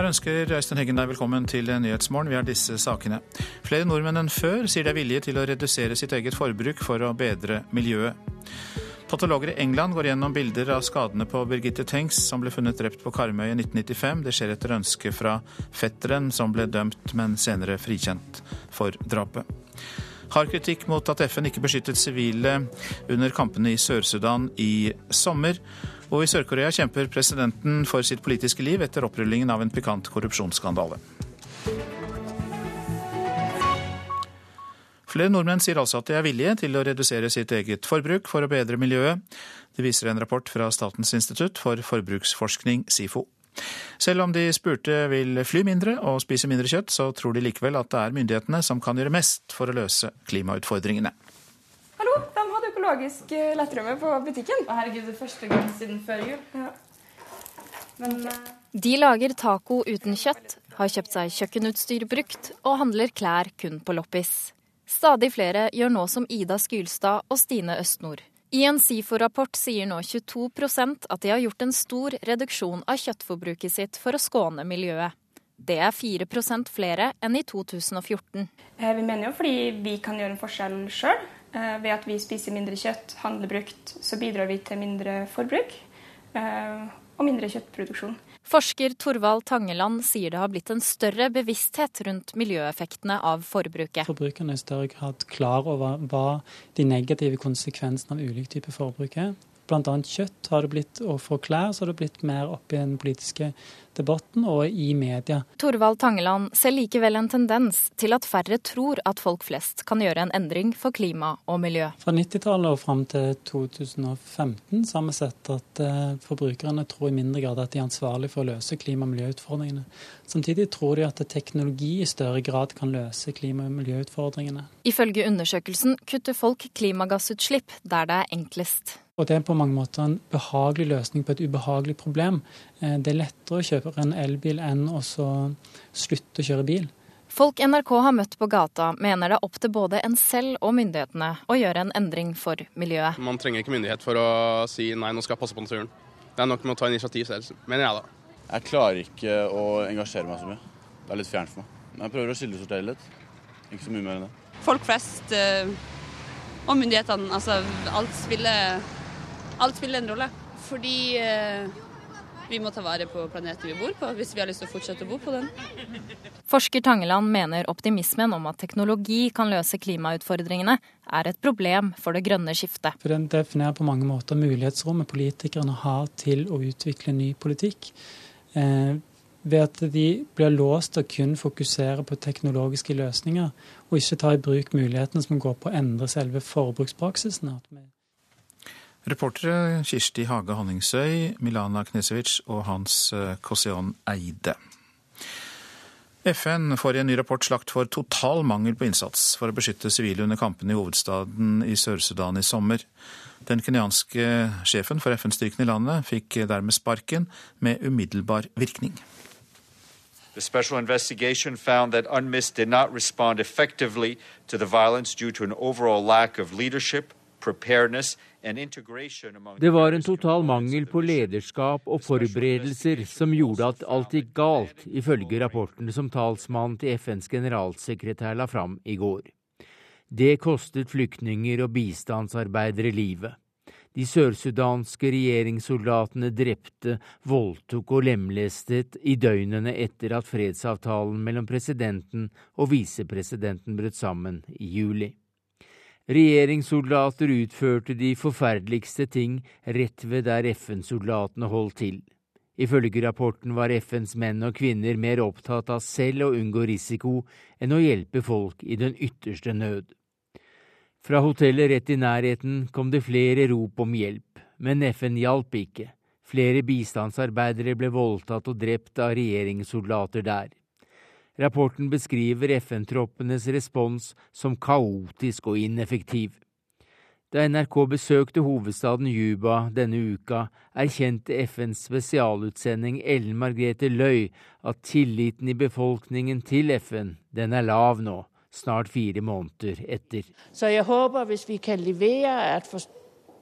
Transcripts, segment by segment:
Her ønsker Øystein Heggen deg velkommen til Nyhetsmorgen. Vi har disse sakene. Flere nordmenn enn før sier de er villige til å redusere sitt eget forbruk for å bedre miljøet. Patologer i England går gjennom bilder av skadene på Birgitte Tengs, som ble funnet drept på Karmøy i 1995. Det skjer etter ønske fra fetteren, som ble dømt, men senere frikjent for drapet. Hard kritikk mot at FN ikke beskyttet sivile under kampene i Sør-Sudan i sommer. Og i Sør-Korea kjemper presidenten for sitt politiske liv etter opprullingen av en pikant korrupsjonsskandale. Flere nordmenn sier altså at de er villige til å redusere sitt eget forbruk for å bedre miljøet. Det viser en rapport fra Statens institutt for forbruksforskning, SIFO. Selv om de spurte vil fly mindre og spise mindre kjøtt, så tror de likevel at det er myndighetene som kan gjøre mest for å løse klimautfordringene økologisk eh, lettrømme på butikken. Å herregud, det er første gang siden før jul. Ja. Men, uh... De lager taco uten kjøtt, har kjøpt seg kjøkkenutstyr brukt og handler klær kun på loppis. Stadig flere gjør nå som Ida Skylstad og Stine Østnord. I en SIFO-rapport sier nå 22% at de har gjort en stor reduksjon av kjøttforbruket sitt for å skåne miljøet. Det er 4% flere enn i 2014. Eh, vi mener jo fordi vi kan gjøre en forskjell sjøl. Eh, ved at vi spiser mindre kjøtt, handler brukt, så bidrar vi til mindre forbruk eh, og mindre kjøttproduksjon. Forsker Torvald Tangeland sier det har blitt en større bevissthet rundt miljøeffektene av forbruket. Forbrukerne er i større grad klar over hva de negative konsekvensene av ulik type forbruk er. Bl.a. kjøtt har det blitt, og for klær så har det blitt mer opp i den politiske debatten og i media. Torvald Tangeland ser likevel en tendens til at færre tror at folk flest kan gjøre en endring for klima og miljø. Fra 90-tallet og fram til 2015 så har vi sett at eh, forbrukerne tror i mindre grad at de er ansvarlige for å løse klima- og miljøutfordringene. Samtidig tror de at teknologi i større grad kan løse klima- og miljøutfordringene. Ifølge undersøkelsen kutter folk klimagassutslipp der det er enklest. Og det er på mange måter en behagelig løsning på et ubehagelig problem. Eh, det er lettere å kjøpe en elbil enn å slutte å kjøre bil. Folk NRK har møtt på gata, mener det er opp til både en selv og myndighetene å gjøre en endring for miljøet. Man trenger ikke myndighet for å si nei, nå skal jeg passe på naturen. Det er nok med å ta initiativ selv, mener jeg da. Jeg klarer ikke å engasjere meg så mye. Det er litt fjernt for meg. Men jeg prøver å kildesortere litt. Ikke så mye mer enn det. Folk flest eh, og myndighetene, altså alt spiller alt spiller en rolle. Fordi eh, vi må ta vare på planeten vi bor på, hvis vi har lyst til å fortsette å bo på den. Forsker Tangeland mener optimismen om at teknologi kan løse klimautfordringene, er et problem for det grønne skiftet. For Den definerer på mange måter mulighetsrommet politikerne har til å utvikle ny politikk. Eh, ved at de blir låst til å kun fokusere på teknologiske løsninger, og ikke ta i bruk mulighetene som går på å endre selve forbrukspraksisen. Reportere Kirsti Hage Honningsøy, Milana Knesevic og Hans Kosion Eide. FN får i en ny rapport slakt for total mangel på innsats for å beskytte sivile under kampene i hovedstaden i Sør-Sudan i sommer. Den kenyanske sjefen for FN-styrken i landet fikk dermed sparken med umiddelbar virkning. The special investigation found that UNMISS did not respond effectively to the violence due to an overall lack of preparedness det var en total mangel på lederskap og forberedelser som gjorde at alt gikk galt, ifølge rapporten som talsmannen til FNs generalsekretær la fram i går. Det kostet flyktninger og bistandsarbeidere livet. De sørsudanske regjeringssoldatene drepte, voldtok og lemlestet i døgnene etter at fredsavtalen mellom presidenten og visepresidenten brøt sammen i juli. Regjeringssoldater utførte de forferdeligste ting rett ved der FN-soldatene holdt til. Ifølge rapporten var FNs menn og kvinner mer opptatt av selv å unngå risiko enn å hjelpe folk i den ytterste nød. Fra hotellet rett i nærheten kom det flere rop om hjelp, men FN hjalp ikke. Flere bistandsarbeidere ble voldtatt og drept av regjeringssoldater der. Rapporten beskriver FN-troppenes respons som kaotisk og ineffektiv. Da NRK besøkte hovedstaden Juba denne uka, erkjente FNs spesialutsending Ellen Margrethe Løy at tilliten i befolkningen til FN, den er lav nå, snart fire måneder etter. Så jeg håper hvis vi kan levere at, for,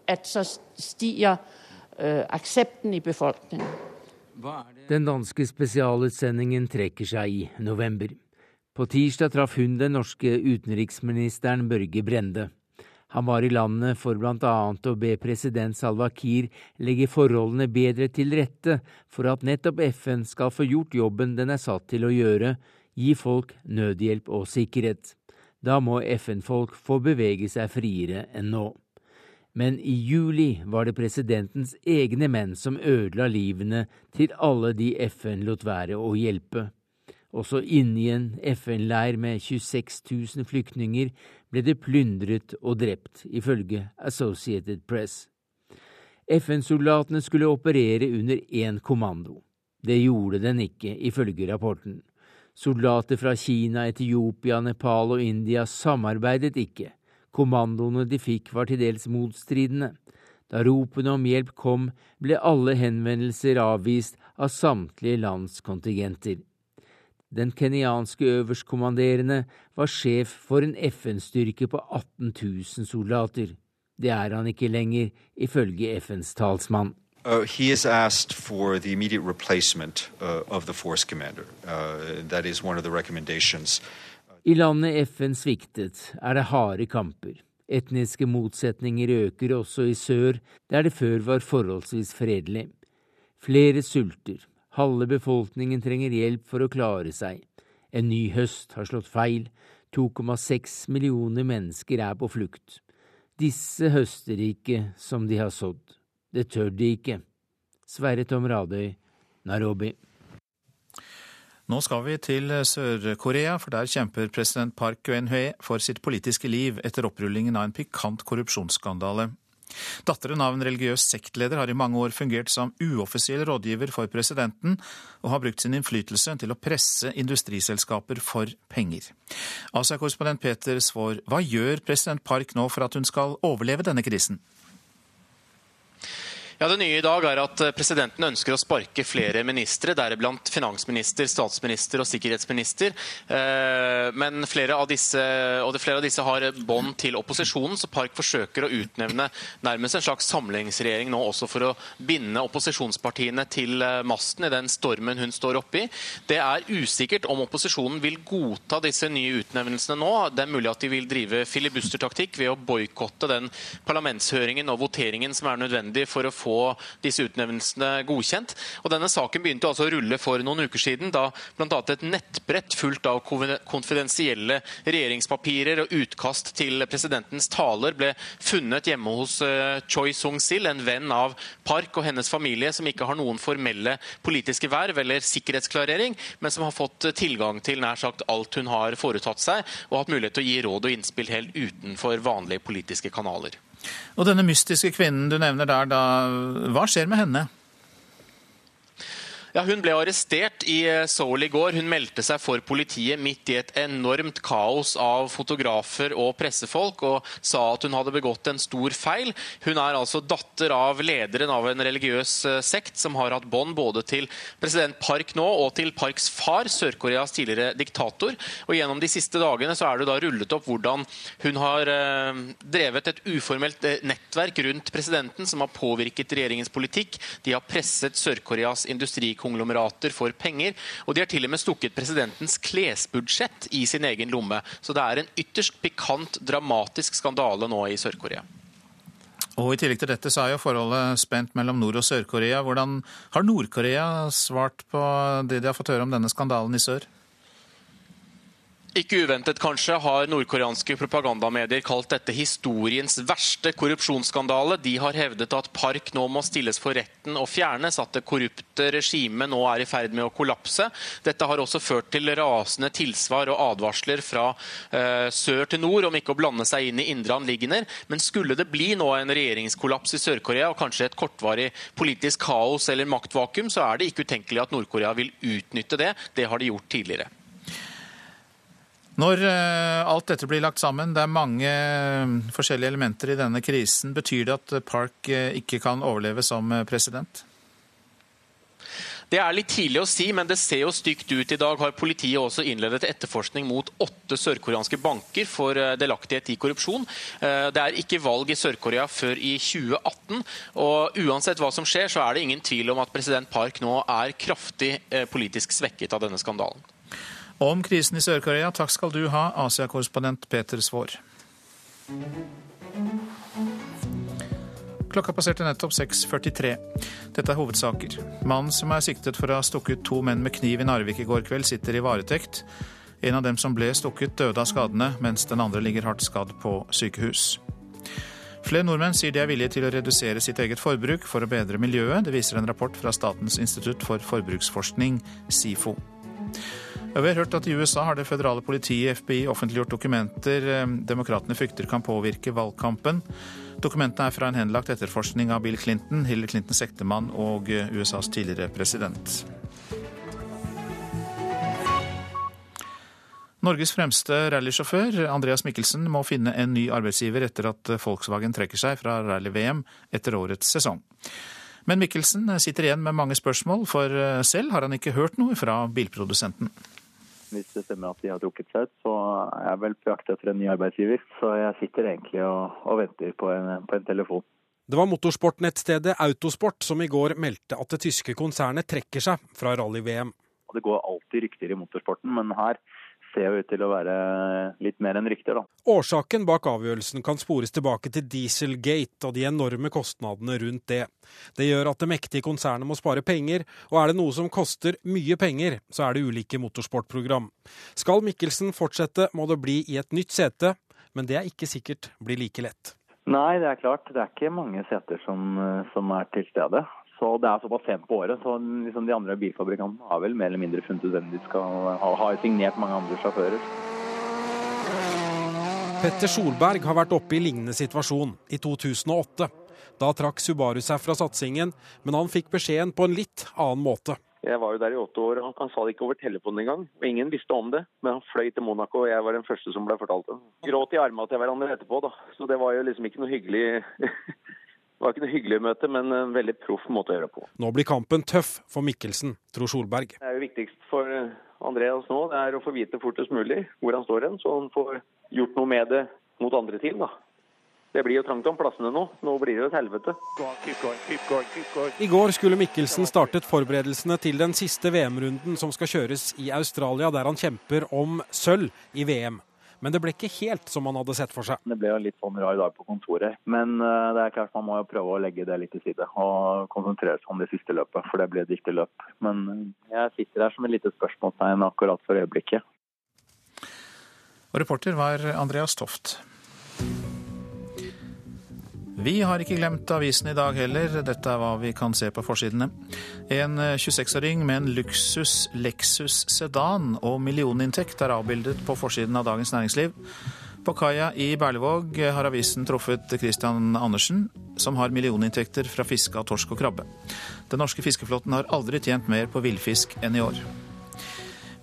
at så stiger øh, aksepten i befolkningen. Den danske spesialutsendingen trekker seg i november. På tirsdag traff hun den norske utenriksministeren Børge Brende. Han var i landet for annet å be president Salva Kiir legge forholdene bedre til rette for at nettopp FN skal få gjort jobben den er satt til å gjøre, gi folk nødhjelp og sikkerhet. Da må FN-folk få bevege seg friere enn nå. Men i juli var det presidentens egne menn som ødela livene til alle de FN lot være å hjelpe. Også inni en FN-leir med 26 000 flyktninger ble det plyndret og drept, ifølge Associated Press. FN-soldatene skulle operere under én kommando. Det gjorde den ikke, ifølge rapporten. Soldater fra Kina, Etiopia, Nepal og India samarbeidet ikke. Kommandoene de fikk var til dels motstridende. Da ropene om hjelp kom, ble alle henvendelser avvist av samtlige lands kontingenter. Den kenyanske øverstkommanderende var sjef for en FN-styrke på 18 000 soldater. Det er han ikke lenger, ifølge FNs talsmann. Uh, he has asked for the immediate replacement uh, of the force commander. Uh, that is one of the recommendations. I landet FN sviktet, er det harde kamper. Etniske motsetninger øker også i sør, der det før var forholdsvis fredelig. Flere sulter. Halve befolkningen trenger hjelp for å klare seg. En ny høst har slått feil. 2,6 millioner mennesker er på flukt. Disse høster ikke som de har sådd. Det tør de ikke. Sverre Tom Radøy, Nairobi. Nå skal vi til Sør-Korea, for der kjemper president Park Geun-hye for sitt politiske liv etter opprullingen av en pikant korrupsjonsskandale. Datteren av en religiøs sektleder har i mange år fungert som uoffisiell rådgiver for presidenten, og har brukt sin innflytelse til å presse industriselskaper for penger. Asia-korrespondent Peter Svaar, hva gjør president Park nå for at hun skal overleve denne krisen? Ja, Det nye i dag er at eh, presidenten ønsker å sparke flere ministre, deriblant finansminister, statsminister og sikkerhetsminister. Eh, men flere av disse, flere av disse har bånd til opposisjonen, så Park forsøker å utnevne nærmest en slags samlingsregjering nå også for å binde opposisjonspartiene til eh, masten i den stormen hun står oppi. Det er usikkert om opposisjonen vil godta disse nye utnevnelsene nå. Det er mulig at de vil drive filibustertaktikk ved å boikotte den parlamentshøringen og voteringen som er nødvendig for å få få disse utnevnelsene godkjent. Og Denne saken begynte altså å rulle for noen uker siden, da bl.a. et nettbrett fullt av konfidensielle regjeringspapirer og utkast til presidentens taler ble funnet hjemme hos eh, Choi Sung-sil, en venn av Park og hennes familie, som ikke har noen formelle politiske verv eller sikkerhetsklarering, men som har fått tilgang til nær sagt alt hun har foretatt seg, og hatt mulighet til å gi råd og innspill helt utenfor vanlige politiske kanaler. Og denne mystiske kvinnen du nevner der, da, hva skjer med henne? Ja, Hun ble arrestert i eh, Seoul i går. Hun meldte seg for politiet midt i et enormt kaos av fotografer og pressefolk, og sa at hun hadde begått en stor feil. Hun er altså datter av lederen av en religiøs eh, sekt som har hatt bånd både til president Park nå og til Parks far, Sør-Koreas tidligere diktator. Og Gjennom de siste dagene så er det da rullet opp hvordan hun har eh, drevet et uformelt nettverk rundt presidenten som har påvirket regjeringens politikk. De har presset Sør-Koreas industri konglomerater for penger. Og de har til og med stukket presidentens klesbudsjett i sin egen lomme. Så det er en ytterst pikant, dramatisk skandale nå i Sør-Korea. Og I tillegg til dette så er jo forholdet spent mellom Nord- og Sør-Korea. Hvordan har Nord-Korea svart på det de har fått høre om denne skandalen i sør? Ikke uventet kanskje har nordkoreanske propagandamedier kalt dette historiens verste korrupsjonsskandale. De har hevdet at Park nå må stilles for retten og fjernes, at det korrupte regimet nå er i ferd med å kollapse. Dette har også ført til rasende tilsvar og advarsler fra eh, sør til nord om ikke å blande seg inn i indre anliggender. Men skulle det bli nå en regjeringskollaps i Sør-Korea og kanskje et kortvarig politisk kaos eller maktvakuum, så er det ikke utenkelig at Nord-Korea vil utnytte det. Det har de gjort tidligere. Når eh, alt dette blir lagt sammen, det er mange eh, forskjellige elementer i denne krisen, betyr det at Park eh, ikke kan overleve som president? Det er litt tidlig å si, men det ser jo stygt ut. I dag har politiet også innledet etterforskning mot åtte sørkoreanske banker for delaktighet i korrupsjon. Det er ikke valg i Sør-Korea før i 2018, og uansett hva som skjer, så er det ingen tvil om at president Park nå er kraftig politisk svekket av denne skandalen. Om krisen i Sør-Korea, takk skal du ha, Asia-korrespondent Peter Svaar. Klokka passerte nettopp 6.43. Dette er hovedsaker. Mannen som er siktet for å ha stukket to menn med kniv i Narvik i går kveld, sitter i varetekt. En av dem som ble stukket, døde av skadene, mens den andre ligger hardt skadd på sykehus. Flere nordmenn sier de er villige til å redusere sitt eget forbruk for å bedre miljøet. Det viser en rapport fra Statens institutt for forbruksforskning, SIFO. Vi har hørt at I USA har det føderale politiet, FBI, offentliggjort dokumenter eh, demokratene frykter kan påvirke valgkampen. Dokumentene er fra en henlagt etterforskning av Bill Clinton, Hillary Clintons ektemann og eh, USAs tidligere president. Norges fremste rallysjåfør, Andreas Mikkelsen, må finne en ny arbeidsgiver etter at Volkswagen trekker seg fra rally-VM etter årets sesong. Men Mikkelsen sitter igjen med mange spørsmål, for eh, selv har han ikke hørt noe fra bilprodusenten. Hvis det stemmer at de har trukket seg ut, så er jeg vel på jakt etter en ny arbeidsgiver. Så jeg sitter egentlig og, og venter på en, på en telefon. Det var motorsportnettstedet Autosport som i går meldte at det tyske konsernet trekker seg fra rally-VM. Det går alltid rykter i motorsporten, men her ser jo ut til å være litt mer enn rykter, da. Årsaken bak avgjørelsen kan spores tilbake til Dieselgate og de enorme kostnadene rundt det. Det gjør at det mektige konsernet må spare penger, og er det noe som koster mye penger, så er det ulike motorsportprogram. Skal Mikkelsen fortsette, må det bli i et nytt sete, men det er ikke sikkert blir like lett. Nei, det er klart. Det er ikke mange seter som, som er til stede. Så Det er såpass sent på året, så liksom de andre bilfabrikantene har vel mer eller mindre funnet ut hvem de skal ha. Har signert mange andre sjåfører. Petter Solberg har vært oppe i lignende situasjon i 2008. Da trakk Subaru seg fra satsingen, men han fikk beskjeden på en litt annen måte. Jeg var jo der i åtte år, og han sa det ikke over telefonen engang. Og ingen visste om det, men han fløy til Monaco, og jeg var den første som ble fortalt det. Gråt i armene til hverandre etterpå, da. Så det var jo liksom ikke noe hyggelig Det var ikke noe hyggelig møte, men en veldig proff måte å gjøre det på. Nå blir kampen tøff for Mikkelsen, tror Solberg. Det er jo viktigst for Andreas nå, det er å få vite fortest mulig hvor han står hen, så han får gjort noe med det mot andre team, da. Det blir jo trangt om plassene nå. Nå blir det et helvete. I går skulle Mikkelsen startet forberedelsene til den siste VM-runden som skal kjøres i Australia, der han kjemper om sølv i VM. Men det ble ikke helt som han hadde sett for seg. Det ble jo litt sånn rar dag på kontoret. Men uh, det er klart man må jo prøve å legge det litt til side og konsentrere seg om det siste løpet, for det blir et viktig løp. Men uh, jeg sitter her som et lite spørsmålstegn akkurat for øyeblikket. Og reporter var Andreas Toft. Vi har ikke glemt avisen i dag heller. Dette er hva vi kan se på forsidene. En 26-åring med en luksus Lexus sedan og millioninntekt er avbildet på forsiden av Dagens Næringsliv. På kaia i Berlevåg har avisen truffet Christian Andersen, som har millioninntekter fra fiske av torsk og krabbe. Den norske fiskeflåten har aldri tjent mer på villfisk enn i år.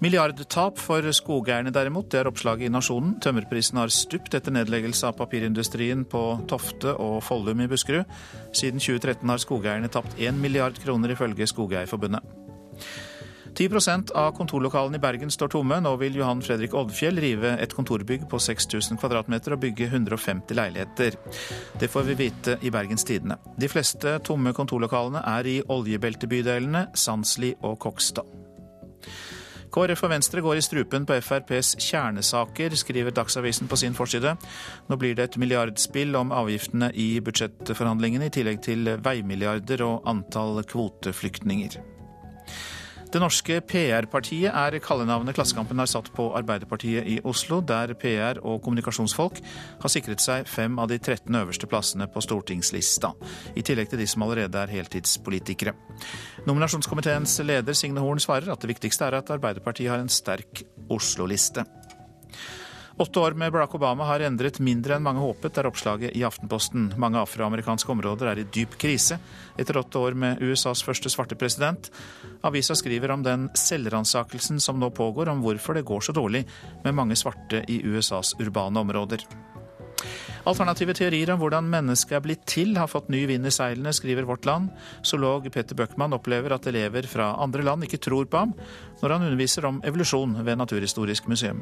Milliardtap for skogeierne derimot, det er oppslaget i Nasjonen. Tømmerprisen har stupt etter nedleggelse av papirindustrien på Tofte og Follum i Buskerud. Siden 2013 har skogeierne tapt 1 milliard kroner, ifølge Skogeierforbundet. 10% av kontorlokalene i Bergen står tomme. Nå vil Johan Fredrik Oddfjell rive et kontorbygg på 6000 kvm og bygge 150 leiligheter. Det får vi vite i Bergens Tidende. De fleste tomme kontorlokalene er i oljebeltebydelene Sandsli og Kokstad. KrF og Venstre går i strupen på FrPs kjernesaker, skriver Dagsavisen på sin forside. Nå blir det et milliardspill om avgiftene i budsjettforhandlingene, i tillegg til veimilliarder og antall kvoteflyktninger. Det norske PR-partiet er kallenavnet Klassekampen har satt på Arbeiderpartiet i Oslo, der PR- og kommunikasjonsfolk har sikret seg fem av de 13 øverste plassene på stortingslista, i tillegg til de som allerede er heltidspolitikere. Nominasjonskomiteens leder Signe Horn svarer at det viktigste er at Arbeiderpartiet har en sterk Oslo-liste. Åtte år med Barack Obama har endret mindre enn mange håpet, er oppslaget i Aftenposten. Mange afroamerikanske områder er i dyp krise etter åtte år med USAs første svarte president. Avisa skriver om den selvransakelsen som nå pågår, om hvorfor det går så dårlig med mange svarte i USAs urbane områder. Alternative teorier om hvordan mennesket er blitt til, har fått ny vind i seilene, skriver Vårt Land. Zoolog Petter Bøckmann opplever at elever fra andre land ikke tror på ham når han underviser om evolusjon ved Naturhistorisk museum.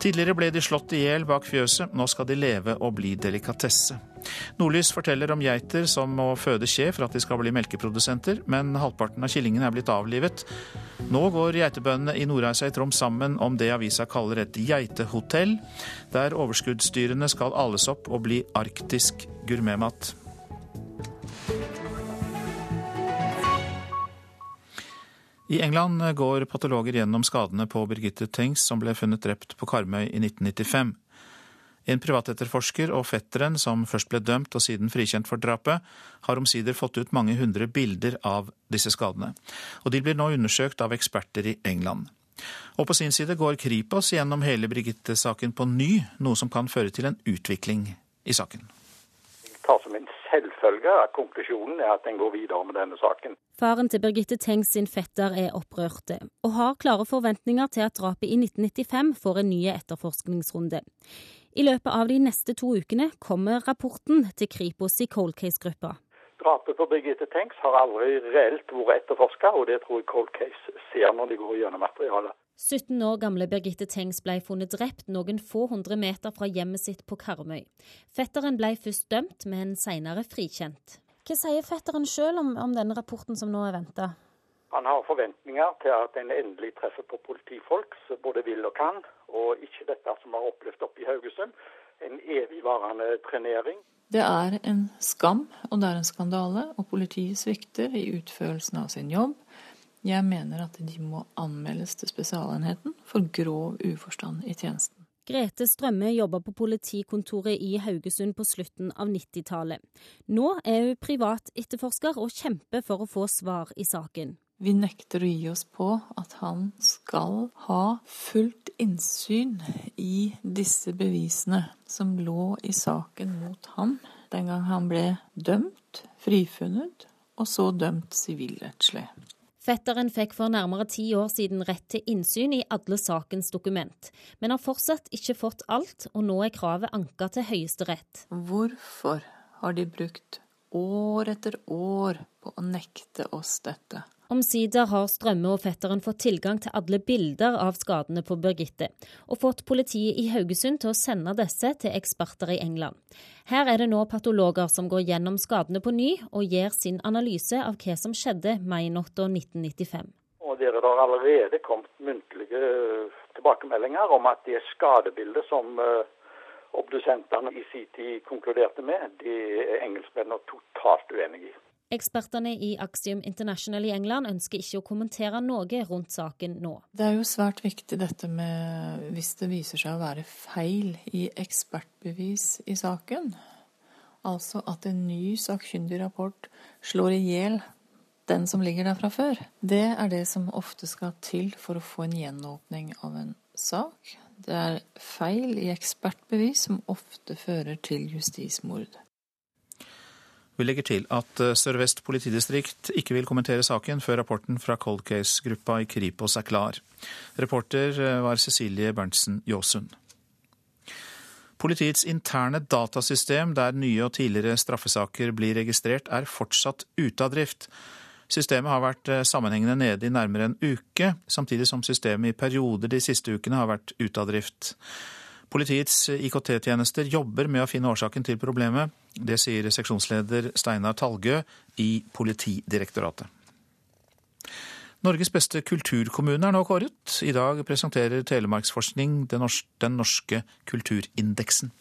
Tidligere ble de slått i hjel bak fjøset, nå skal de leve og bli delikatesse. Nordlys forteller om geiter som må føde kje for at de skal bli melkeprodusenter, men halvparten av killingene er blitt avlivet. Nå går geitebøndene i Nordreisa i Troms sammen om det avisa kaller et geitehotell, der overskuddsdyrene skal ales opp og bli arktisk gourmetmat. I England går patologer gjennom skadene på Birgitte Tengs, som ble funnet drept på Karmøy i 1995. En privatetterforsker og fetteren, som først ble dømt og siden frikjent for drapet, har omsider fått ut mange hundre bilder av disse skadene. Og de blir nå undersøkt av eksperter i England. Og på sin side går Kripos gjennom hele Birgitte-saken på ny, noe som kan føre til en utvikling i saken. Ta som en selvfølge at konklusjonen er at en går videre med denne saken. Faren til Birgitte Tengs sin fetter er opprørte, og har klare forventninger til at drapet i 1995 får en ny etterforskningsrunde. I løpet av de neste to ukene kommer rapporten til Kripos i cold case-gruppa. Drapet på Birgitte Tengs har aldri reelt vært etterforska, og det tror jeg Cold Case ser når de går gjennom materialet. 17 år gamle Birgitte Tengs ble funnet drept noen få hundre meter fra hjemmet sitt på Karmøy. Fetteren ble først dømt, men senere frikjent. Hva sier fetteren sjøl om, om, denne rapporten som nå er venta? Han har forventninger til at en endelig treffer på politifolk som både vil og kan, og ikke dette som har opplevd oppe i Haugesund, en evigvarende trenering. Det er en skam, og det er en skandale, og politiet svikter i utførelsen av sin jobb. Jeg mener at de må anmeldes til Spesialenheten for grov uforstand i tjenesten. Grete Strømme jobba på politikontoret i Haugesund på slutten av 90-tallet. Nå er hun privatetterforsker og kjemper for å få svar i saken. Vi nekter å gi oss på at han skal ha fullt innsyn i disse bevisene som lå i saken mot ham den gang han ble dømt, frifunnet og så dømt sivilrettslig. Fetteren fikk for nærmere ti år siden rett til innsyn i alle sakens dokument, men har fortsatt ikke fått alt, og nå er kravet anka til Høyesterett. Hvorfor har de brukt år etter år på å nekte oss dette? Omsider har Strømme og fetteren fått tilgang til alle bilder av skadene på Birgitte, og fått politiet i Haugesund til å sende disse til eksperter i England. Her er det nå patologer som går gjennom skadene på ny, og gir sin analyse av hva som skjedde mainatta 1995. Og Der har allerede kommet muntlige tilbakemeldinger om at det skadebildet som eh, obdusentene i sin tid konkluderte med, det er engelskmennene totalt uenig i. Ekspertene i Axiom International i England ønsker ikke å kommentere noe rundt saken nå. Det er jo svært viktig dette med hvis det viser seg å være feil i ekspertbevis i saken. Altså at en ny sakkyndig rapport slår i hjel den som ligger der fra før. Det er det som ofte skal til for å få en gjenåpning av en sak. Det er feil i ekspertbevis som ofte fører til justismord. Vi legger til at eh, Sør-Vest politidistrikt ikke vil kommentere saken før rapporten fra Cold Case-gruppa i Kripos er klar. Reporter eh, var Cecilie Berntsen Jåsund. Politiets interne datasystem der nye og tidligere straffesaker blir registrert, er fortsatt ute av drift. Systemet har vært eh, sammenhengende nede i nærmere en uke, samtidig som systemet i perioder de siste ukene har vært ute av drift. Politiets IKT-tjenester jobber med å finne årsaken til problemet. Det sier seksjonsleder Steinar Talgø i Politidirektoratet. Norges beste kulturkommune er nå kåret. I dag presenterer Telemarksforskning den norske kulturindeksen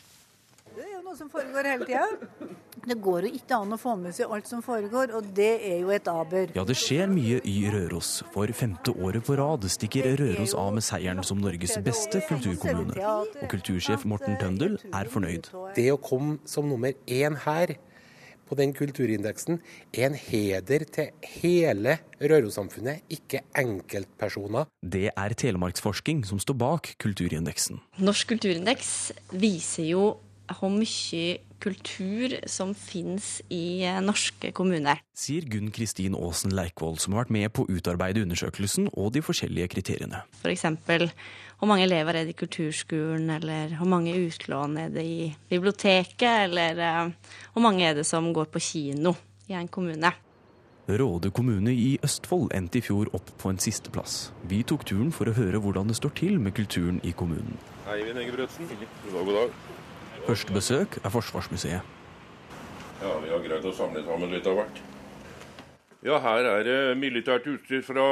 Det er jo noe som foregår hele tida. Det går jo ikke an å få med seg alt som foregår, og det er jo et aber. Ja, det skjer mye i Røros. For femte året på rad stikker Røros av med seieren som Norges beste kulturkommune. Og kultursjef Morten Tøndel er fornøyd. Det å komme som nummer én her på den kulturindeksen er en heder til hele Røros-samfunnet, ikke enkeltpersoner. Det er Telemarksforsking som står bak kulturindeksen. Norsk kulturindeks viser jo hvor mye kultur som finnes i eh, norske kommuner. Sier Gunn Kristin Aasen Leikvoll, som har vært med på å utarbeide undersøkelsen og de forskjellige kriteriene. F.eks. hvor mange elever er det i kulturskolen, eller hvor mange utlån er det i biblioteket, eller uh, hvor mange er det som går på kino i en kommune. Råde kommune i Østfold endte i fjor opp på en sisteplass. Vi tok turen for å høre hvordan det står til med kulturen i kommunen. Eivind Engebretsen. God dag, god dag. Første besøk er Forsvarsmuseet. Ja, vi har greid å samle sammen litt av hvert. Ja, her er det militært utstyr fra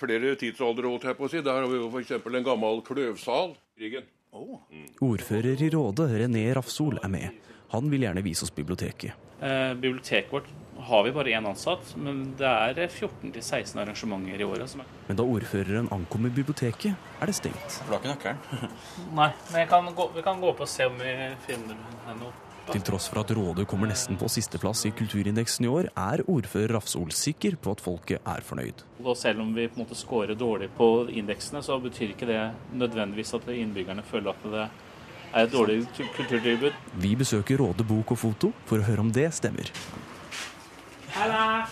flere tidsaldre, holdt jeg på å si. Der har vi jo f.eks. en gammel kløvsal. Krigen. Oh. Mm. Ordfører i Råde, René Rafsol, er med. Han vil gjerne vise oss biblioteket. Eh, biblioteket vårt har vi bare én ansatt, men det er 14-16 arrangementer i året. Men da ordføreren ankommer biblioteket, er det stengt. For du har ikke nøkkelen? Nei, men kan gå, vi kan gå opp og se om vi finner noe. Til tross for at Rådet kommer nesten på sisteplass i kulturindeksen i år, er ordfører Rafsol sikker på at folket er fornøyd. Og selv om vi på en måte scorer dårlig på indeksene, så betyr ikke det nødvendigvis at innbyggerne føler at det er et dårlig kulturtilbud. Vi besøker Råde bok og foto for å høre om det stemmer. Halla!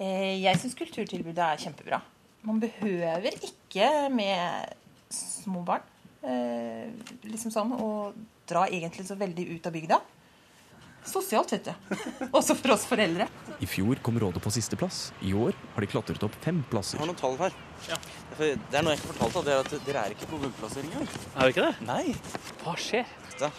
Eh, jeg syns kulturtilbudet er kjempebra. Man behøver ikke med små barn eh, liksom sånn, å dra egentlig så veldig ut av bygda. Sosialt, vet du. Også for oss foreldre. I fjor kom Rådet på sisteplass. I år har de klatret opp fem plasser. Jeg har noen tall her. Ja. Det er noe jeg ikke fortalte. Det er at dere er ikke på bunnplassering engang. Er vi ikke det? Nei. Hva skjer? Det.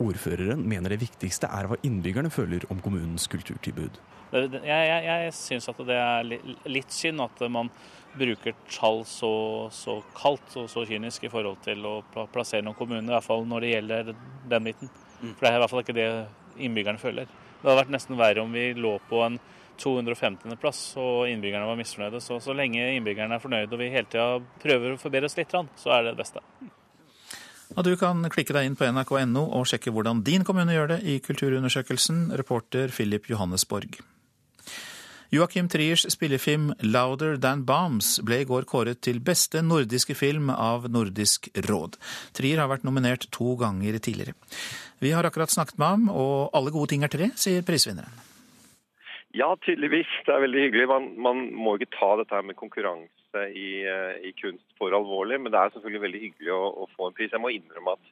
Ordføreren mener det viktigste er hva innbyggerne føler om kommunens kulturtilbud. Jeg, jeg, jeg syns at det er litt synd at man bruker tall så, så, kaldt og så kynisk i forhold til å plassere noen kommuner, i hvert fall når det gjelder den biten. Mm. For det er i hvert fall ikke det innbyggerne føler. Det hadde vært nesten verre om vi lå på en 250.-plass og innbyggerne var misfornøyde. Så, så lenge innbyggerne er fornøyde og vi hele tida prøver å forbedre oss litt, så er det det beste. Og du kan klikke deg inn på nrk.no og sjekke hvordan din kommune gjør det i Kulturundersøkelsen, reporter Philip Johannesborg. Joachim Triers spillefilm 'Louder Than Bombs' ble i går kåret til beste nordiske film av Nordisk råd. Trier har vært nominert to ganger tidligere. Vi har akkurat snakket med ham, og alle gode ting er tre, sier prisvinneren. Ja, tydeligvis. Det er veldig hyggelig. Man, man må ikke ta dette med konkurranse i, eh, i, kunst for alvorlig, men det er selvfølgelig veldig hyggelig å, å, få en pris. Jeg må innrømme at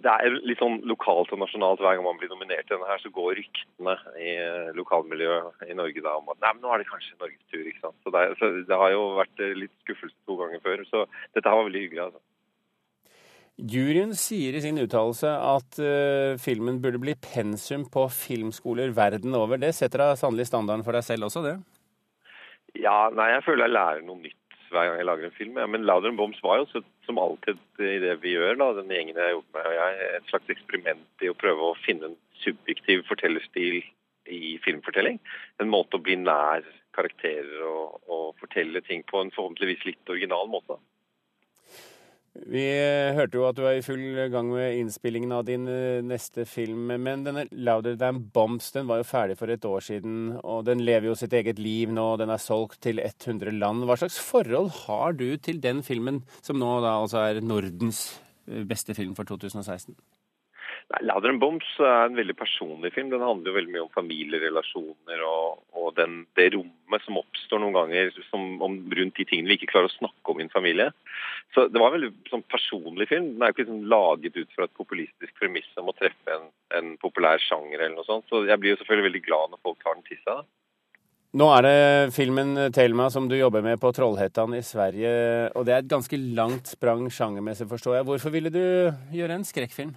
det er litt sånn lokalt og nasjonalt hver gang man blir nominert til denne her, så går ryktene i eh, lokalmiljøet i Norge da om at nei, men nå er det kanskje Norges tur. ikke sant? Så det, så det har jo vært eh, litt skuffelse to ganger før, så dette her var veldig hyggelig. altså. Juryen sier i sin uttalelse at uh, filmen burde bli pensum på filmskoler verden over. Det setter da sannelig standarden for deg selv også, det? Ja, nei, jeg føler jeg lærer noe nytt hver gang jeg lager en film. Ja. Men 'Louder Bombs' var jo som alltid i det vi gjør, da, den gjengen jeg har gjort med og jeg, et slags eksperiment i å prøve å finne en subjektiv fortellerstil i filmfortelling. En måte å bli nær karakterer og, og fortelle ting på en forhåpentligvis litt original måte. Vi hørte jo at du er i full gang med innspillingen av din eh, neste film. Men denne 'Louder Than Bombs' den var jo ferdig for et år siden, og den lever jo sitt eget liv nå. Den er solgt til 100 land. Hva slags forhold har du til den filmen, som nå da altså er Nordens eh, beste film for 2016? 'Louder Than Bombs' er en veldig personlig film. Den handler jo veldig mye om familierelasjoner og, og den, det rommet som oppstår noen ganger som, om, rundt de tingene vi ikke klarer å snakke om i en familie. Så Det var en veldig sånn, personlig film. Den er jo ikke sånn, laget ut fra et populistisk premiss om å treffe en, en, populær sjanger eller noe sånt. Så jeg blir jo selvfølgelig veldig glad når folk tar den til seg. Nå er det filmen 'Thelma' som du jobber med på Trollhättan i Sverige. Og det er et ganske langt sprang sjangermessig, forstår jeg. Hvorfor ville du gjøre en skrekkfilm?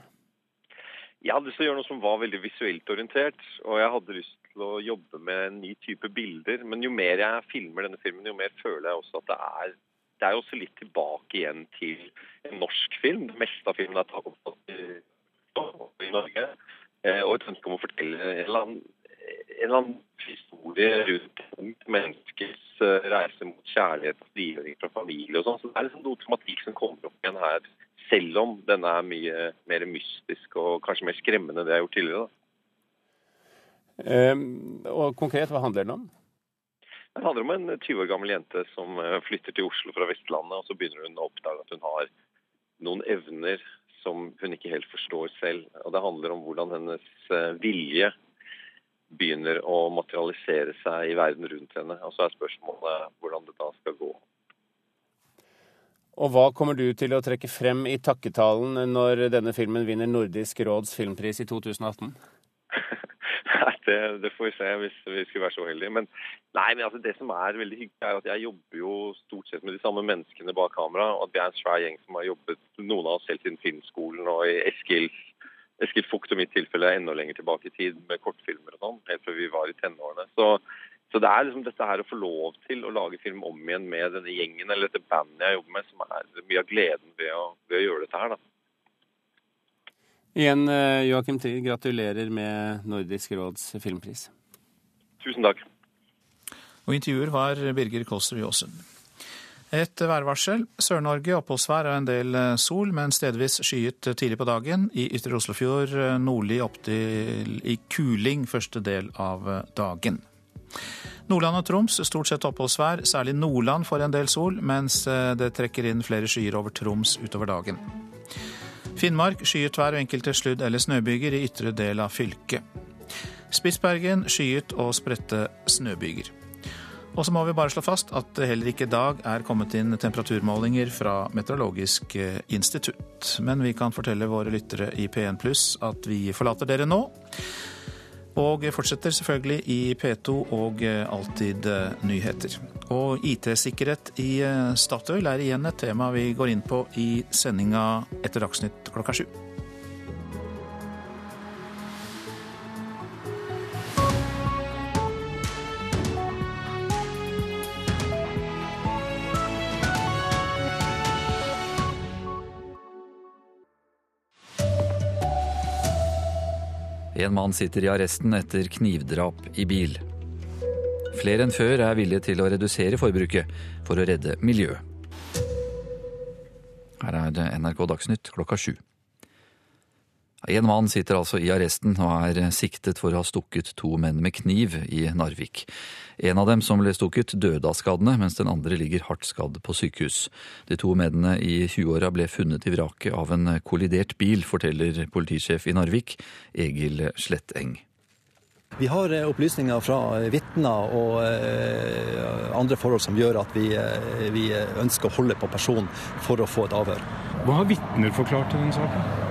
Jeg hadde lyst til å gjøre noe som var veldig visuelt orientert. Og jeg hadde lyst til å jobbe med en ny type bilder. Men jo mer jeg filmer denne filmen, jo mer føler jeg også at det er det er også litt tilbake igjen til en norsk film. Det meste av filmen er tatt opp i Norge. Eh, og et ønske om å fortelle en eller annen, en eller annen historie rundt ungt menneskes eh, reise mot kjærlighet og frigjøring fra familie og sånn. Så det er liksom noe tematikk som kommer opp igjen her, selv om denne er mye mer mystisk og kanskje mer skremmende enn det jeg har gjort tidligere. Um, og konkret, hva handler den om? Det handler om en 20 år gammel jente som eh, flytter til Oslo fra Vestlandet, og så begynner hun å oppdage at hun har noen evner som hun ikke helt forstår selv. Og Det handler om hvordan hennes eh, vilje begynner å materialisere seg i verden rundt henne. Og så er spørsmålet hvordan det da skal gå. Og hva kommer du til å trekke frem i takketalen når denne filmen vinner Nordisk råds filmpris i 2018? Nei, det, det, får vi se hvis vi skulle være så heldige. Men, nei, men altså, det som er veldig hyggelig, er at jeg jobber jo stort sett med de samme menneskene bak kamera. Og at vi er en svær gjeng som har jobbet, noen av oss helt siden filmskolen og i Eskils Eskil Fugt og mitt tilfelle er enda lenger tilbake i tid med kortfilmer og sånn, helt før vi var i tenårene. Så, så, det er liksom dette her å få lov til å lage film om igjen med denne gjengen eller dette bandet jeg jobber med, som er mye av gleden ved å, ved å gjøre dette her. da. Igjen, eh, Joakim Trier, gratulerer med Nordisk råds filmpris. Tusen takk. Og intervjuer var Birger Kåsrud Jåsund. Et værvarsel. Sør-Norge oppholdsvær og en del eh, sol, men stedvis skyet tidlig på dagen. I Ytre Oslofjord eh, nordlig opptil i kuling første del av dagen. Nordland og Troms stort sett oppholdsvær. Særlig Nordland får en del sol, mens det trekker inn flere skyer over Troms utover dagen. Finnmark skyet vær og enkelte sludd- eller snøbyger i ytre del av fylket. Spitsbergen skyet og spredte snøbyger. Og så må vi bare slå fast at det heller ikke i dag er kommet inn temperaturmålinger fra Meteorologisk eh, institutt. Men vi kan fortelle våre lyttere i P1 pluss at vi forlater dere nå. Og fortsetter selvfølgelig i P2 og eh, Alltid eh, nyheter. Og IT-sikkerhet i eh, Statoil er igjen et tema vi går inn på i sendinga etter Dagsnytt klokka sju. En mann sitter i arresten etter knivdrap i bil. Flere enn før er villige til å redusere forbruket for å redde miljøet. Her er det NRK Dagsnytt klokka sju. En mann sitter altså i arresten og er siktet for å ha stukket to menn med kniv i Narvik. En av dem som ble stukket, døde av skadene, mens den andre ligger hardt skadd på sykehus. De to mennene i 20-åra ble funnet i vraket av en kollidert bil, forteller politisjef i Narvik, Egil Sletteng. Vi har eh, opplysninger fra vitner og eh, andre forhold som gjør at vi, eh, vi ønsker å holde på personen for å få et avhør. Hva har vitner forklart i denne saken?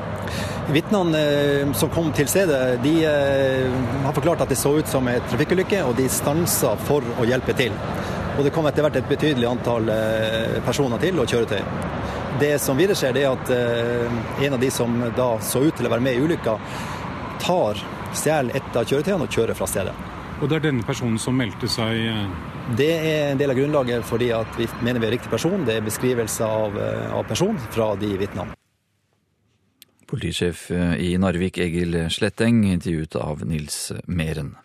Vitnene eh, som kom til stedet, de eh, har forklart at det så ut som en trafikkulykke, og de stansa for å hjelpe til. Og det kom etter hvert et betydelig antall eh, personer til og kjøretøy. Det som videre skjer, det er at en av de som da så ut til å være med i ulykka, tar, stjeler et av kjøretøyene og kjører fra stedet. Og det er denne personen som meldte seg Det er en del av grunnlaget fordi at vi mener vi er riktig person. Det er beskrivelse av, av person fra de vitnene. Politisjef eh, i Narvik Egil Sletteng, intervjuet av Nils Meren.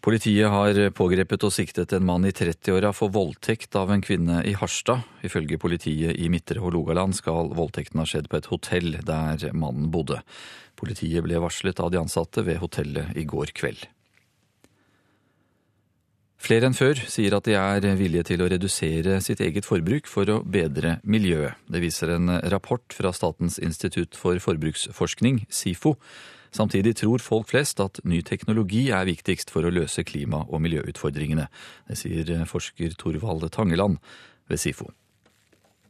Politiet har pågrepet og siktet en mann i 30-åra for voldtekt av en kvinne i Harstad. Ifølge politiet i Midtre Hålogaland skal voldtekten ha skjedd på et hotell der mannen bodde. Politiet ble varslet av de ansatte ved hotellet i går kveld. Flere enn før sier at de er villige til å redusere sitt eget forbruk for å bedre miljøet. Det viser en rapport fra Statens institutt for forbruksforskning, SIFO. Samtidig tror folk flest at ny teknologi er viktigst for å løse klima- og miljøutfordringene. Det sier forsker Torvald Tangeland ved SIFO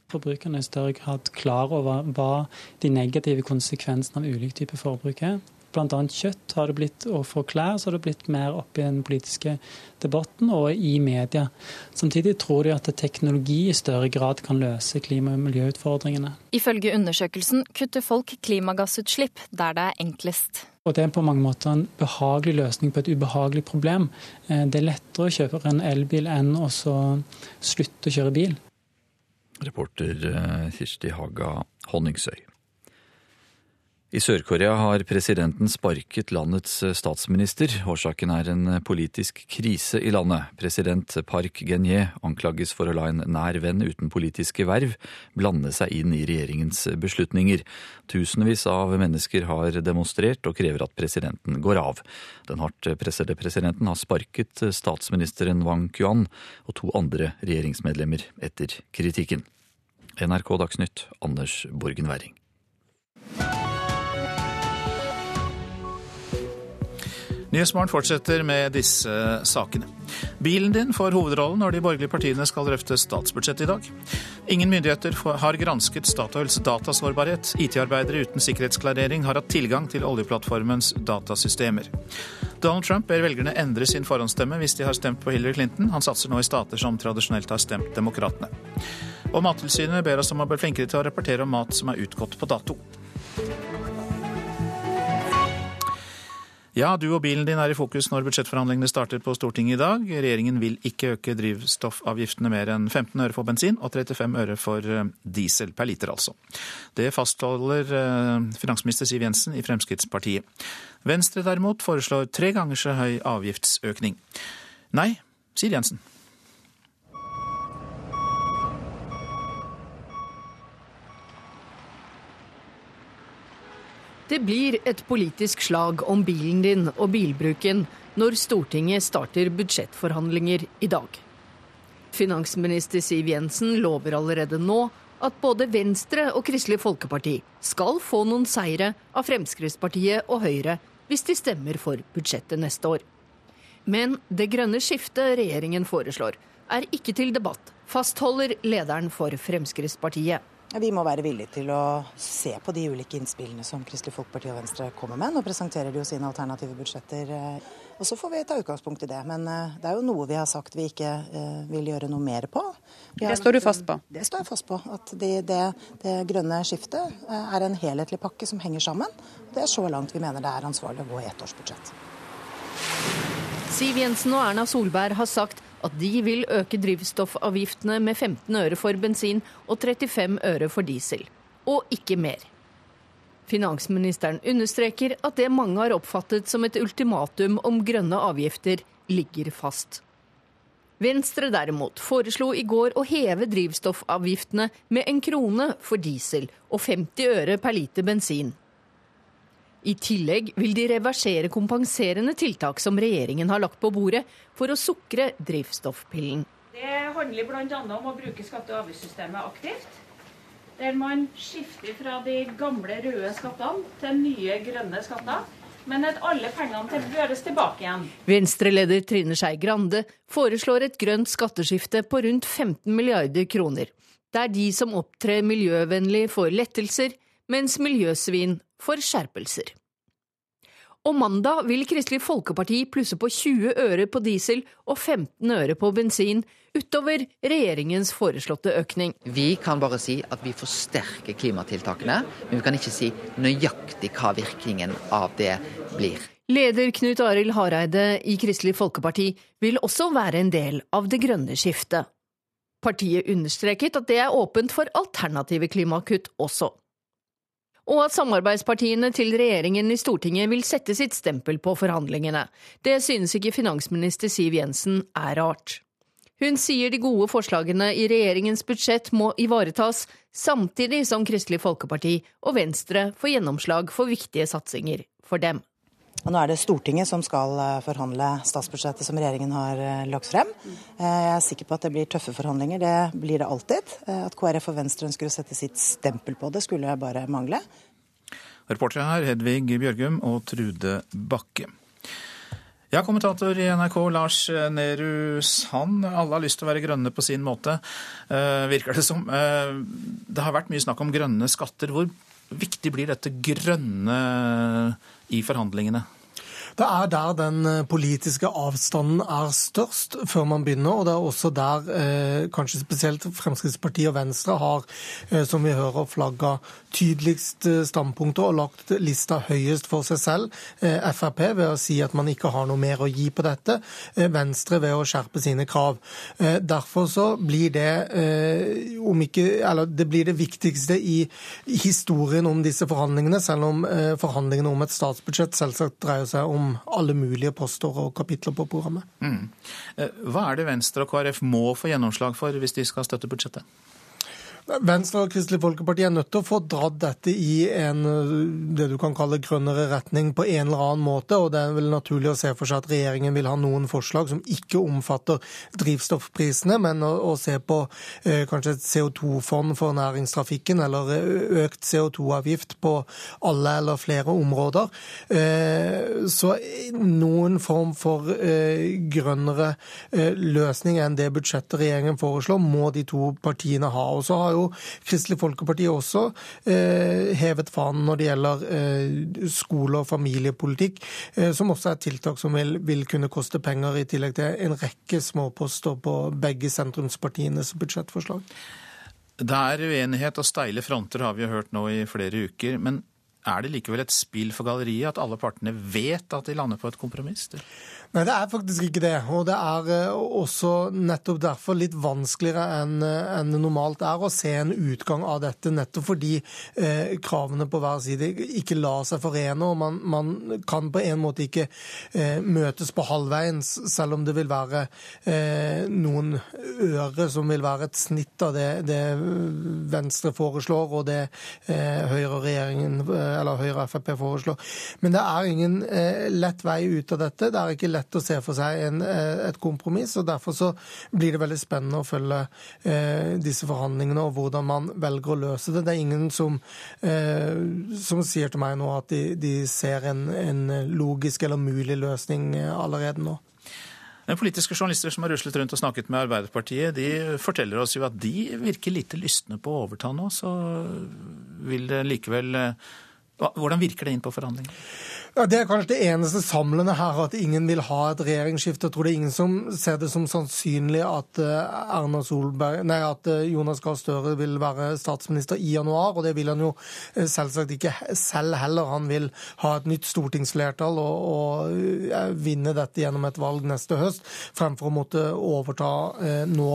forbrukerne i større grad klar over hva de negative konsekvensene av ulike typer forbruk er bl.a. kjøtt har det blitt, og for klær så har det blitt mer opp i den politiske debatten og i media. Samtidig tror de at teknologi i større grad kan løse klima- og miljøutfordringene. Ifølge undersøkelsen kutter folk klimagassutslipp der det er enklest. Og Det er på mange måter en behagelig løsning på et ubehagelig problem. Eh, det er lettere å kjøpe en elbil enn å slutte å kjøre bil. Reporter eh, Kirsti Haga Honningsøy. I Sør-Korea har presidenten sparket landets statsminister. Årsaken er en politisk krise i landet. President Park Geun-hye anklages for å la en nær venn uten politiske verv blande seg inn i regjeringens beslutninger. Tusenvis av mennesker har demonstrert og krever at presidenten går av. Den hardt pressede presidenten har sparket statsministeren Wang Kuan og to andre regjeringsmedlemmer etter kritikken. NRK Dagsnytt, Anders Borgen Werring. Nyhetsmorgen fortsetter med disse sakene. Bilen din får hovedrollen når de borgerlige partiene skal drøfte statsbudsjettet i dag. Ingen myndigheter har gransket Statoils datasårbarhet. IT-arbeidere uten sikkerhetsklarering har hatt tilgang til oljeplattformens datasystemer. Donald Trump ber velgerne endre sin forhåndsstemme hvis de har stemt på Hillary Clinton. Han satser nå i stater som tradisjonelt har stemt Demokratene. Og Mattilsynet ber oss om å bli flinkere til å rapportere om mat som er utgått på dato. Ja, du og bilen din er i fokus når budsjettforhandlingene starter på Stortinget i dag. Regjeringen vil ikke øke drivstoffavgiftene mer enn 15 øre for bensin og 35 øre for eh, diesel per liter, altså. Det fastholder eh, finansminister Siv Jensen i Fremskrittspartiet. Venstre derimot foreslår tre ganger så høy avgiftsøkning. Nei, sier Jensen. Det blir et politisk slag om bilen din og bilbruken når Stortinget starter budsjettforhandlinger i dag. Finansminister Siv Jensen lover allerede nå at både Venstre og Kristelig Folkeparti skal få noen seire av Fremskrittspartiet og Høyre hvis de stemmer for budsjettet neste år. Men det grønne skiftet regjeringen foreslår, er ikke til debatt, fastholder lederen for Fremskrittspartiet. Vi må være villige til å se på de ulike innspillene som Kristelig Folkeparti og Venstre kommer med. Nå presenterer de jo sine alternative budsjetter, eh, og så får vi ta utgangspunkt i det. Men eh, det er jo noe vi har sagt vi ikke eh, vil gjøre noe mer på. Det står du fast på? Det står jeg fast på. At det, det, det grønne skiftet er en helhetlig pakke som henger sammen. Det er så langt vi mener det er ansvarlig å gå i ettårsbudsjett. Siv Jensen og Erna Solberg har sagt at de vil øke drivstoffavgiftene med 15 øre for bensin og 35 øre for diesel, og ikke mer. Finansministeren understreker at det mange har oppfattet som et ultimatum om grønne avgifter, ligger fast. Venstre derimot foreslo i går å heve drivstoffavgiftene med en krone for diesel og 50 øre per liter bensin. I tillegg vil de reversere kompenserende tiltak som regjeringen har lagt på bordet for å sukre drivstoffpillen. Det handler bl.a. om å bruke skatte- og avgiftssystemet aktivt. Der man skifter fra de gamle røde skattene til nye grønne skatter. Men at alle pengene føres tilbake igjen. Venstre-leder Trine Skei Grande foreslår et grønt skatteskifte på rundt 15 milliarder kroner. Der de som opptrer miljøvennlig får lettelser, mens miljøsvin får skjerpelser. Og mandag vil Kristelig Folkeparti plusse på 20 øre på diesel og 15 øre på bensin, utover regjeringens foreslåtte økning. Vi kan bare si at vi forsterker klimatiltakene, men vi kan ikke si nøyaktig hva virkningen av det blir. Leder Knut Arild Hareide i Kristelig Folkeparti vil også være en del av det grønne skiftet. Partiet understreket at det er åpent for alternative klimakutt også og at samarbeidspartiene til regjeringen i Stortinget vil sette sitt stempel på forhandlingene. Det synes ikke finansminister Siv Jensen er rart. Hun sier de gode forslagene i regjeringens budsjett må ivaretas, samtidig som Kristelig Folkeparti og Venstre får gjennomslag for viktige satsinger for dem. Og nå er det Stortinget som skal eh, forhandle statsbudsjettet som regjeringen har eh, lagt frem. Eh, jeg er sikker på at det blir tøffe forhandlinger. Det blir det alltid. At KrF og Venstre ønsker å sette sitt stempel på det, skulle bare mangle. Reportere her Hedvig Bjørgum og Trude Bakke. Ja, kommentator i NRK Lars Nehru Sand. Alle har lyst til å være grønne på sin måte, virker det som. Det har vært mye snakk om grønne skatter. Hvor viktig blir dette grønne i forhandlingene? Det er der den eh, politiske avstanden er størst før man begynner, og det er også der eh, kanskje spesielt Fremskrittspartiet og Venstre har, eh, som vi hører, flagga tydeligst eh, standpunkter og lagt lista høyest for seg selv. Eh, Frp ved å si at man ikke har noe mer å gi på dette, eh, Venstre ved å skjerpe sine krav. Derfor så blir det, om ikke, eller det blir det viktigste i historien om disse forhandlingene, selv om forhandlingene om et statsbudsjett selvsagt dreier seg om alle mulige poster og kapitler på programmet. Mm. Eh, hva er det Venstre og KrF må få gjennomslag for hvis de skal støtte budsjettet? Venstre og Kristelig Folkeparti er nødt til å få dratt dette i en det du kan kalle grønnere retning på en eller annen måte. og Det er vel naturlig å se for seg at regjeringen vil ha noen forslag som ikke omfatter drivstoffprisene, men å, å se på eh, kanskje et CO2-fond for næringstrafikken, eller eh, økt CO2-avgift på alle eller flere områder. Eh, så noen form for eh, grønnere løsning enn det budsjettet regjeringen foreslår, må de to partiene ha. Og så har jo jo Kristelig Folkeparti også eh, hevet fanen når det gjelder eh, skole- og familiepolitikk, eh, som også er tiltak som vil, vil, kunne koste penger, i tillegg til en rekke småposter på begge sentrumspartienes budsjettforslag. Det er uenighet og steile fronter, har vi hørt nå i flere uker. Men er det likevel et spill for galleriet at alle partene vet at de lander på et kompromiss? Nei, det er faktisk ikke det. Og det er eh, også nettopp derfor litt vanskeligere enn en normalt er å se en utgang av dette, nettopp fordi eh, kravene på hver side ikke lar seg forene. Og man, man kan på en måte ikke eh, møtes på halvveien, selv om det vil være eh, noen øre som vil være et snitt av det, det Venstre foreslår, og det eh, Høyre-regjeringen, eh, eller Høyre og Frp foreslår. Men det er ingen lett vei ut av dette. Det er ikke lett lett å se for seg en, eh, et kompromiss. og Derfor så blir det veldig spennende å følge eh, disse forhandlingene og hvordan man velger å løse det. Det er ingen som, eh, som sier til meg nå at de, de ser en, en, logisk eller mulig løsning eh, allerede nå. Politiske journalister som har ruslet rundt og snakket med Arbeiderpartiet, de forteller oss jo at de virker lite lystne på å overta nå. Så vil det likevel eh, Hvordan virker det inn på forhandlingene? Ja, Det er kanskje det eneste samlende her, at ingen vil ha et regjeringsskifte. Jeg tror det er ingen som ser det som sannsynlig at eh, Solberg, nei, at eh, Jonas Gahr Støre vil være statsminister i januar. Og det vil han jo eh, selvsagt ikke selv heller. Han vil ha et nytt stortingsflertall og, og vinne dette gjennom et valg neste høst, fremfor å måtte overta eh, nå.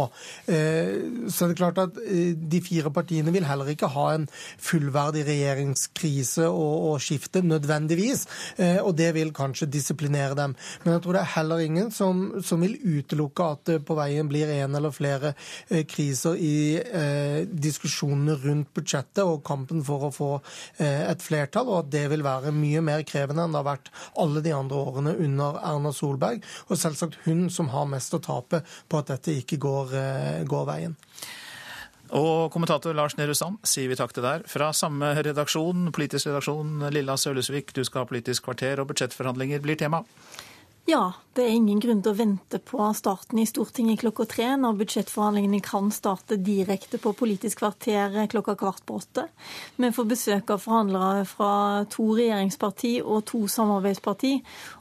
Eh, så det er klart at de fire partiene vil heller ikke ha en fullverdig regjeringskrise og, og skifte, nødvendigvis. Eh, og det vil kanskje disiplinere dem. Men jeg tror det er heller ingen som, som vil utelukke at det på veien blir en eller flere eh, kriser i eh, diskusjonene rundt budsjettet og kampen for å få eh, et flertall, og at det vil være mye mer krevende enn det har vært alle de andre årene under Erna Solberg. Og selvsagt hun som har mest å tape på at dette ikke går, eh, går veien. Og kommentator Lars Nehru Sand sier vi takk til deg. Fra samme redaksjon, politisk redaksjon, Lilla Sølesvik, du skal ha Politisk kvarter, og budsjettforhandlinger blir tema. Ja, det er ingen grunn til å vente på starten i Stortinget klokka tre, når budsjettforhandlingene kan starte direkte på Politisk kvarter klokka kvart på åtte. Vi får besøk av forhandlere fra to regjeringsparti og to samarbeidsparti.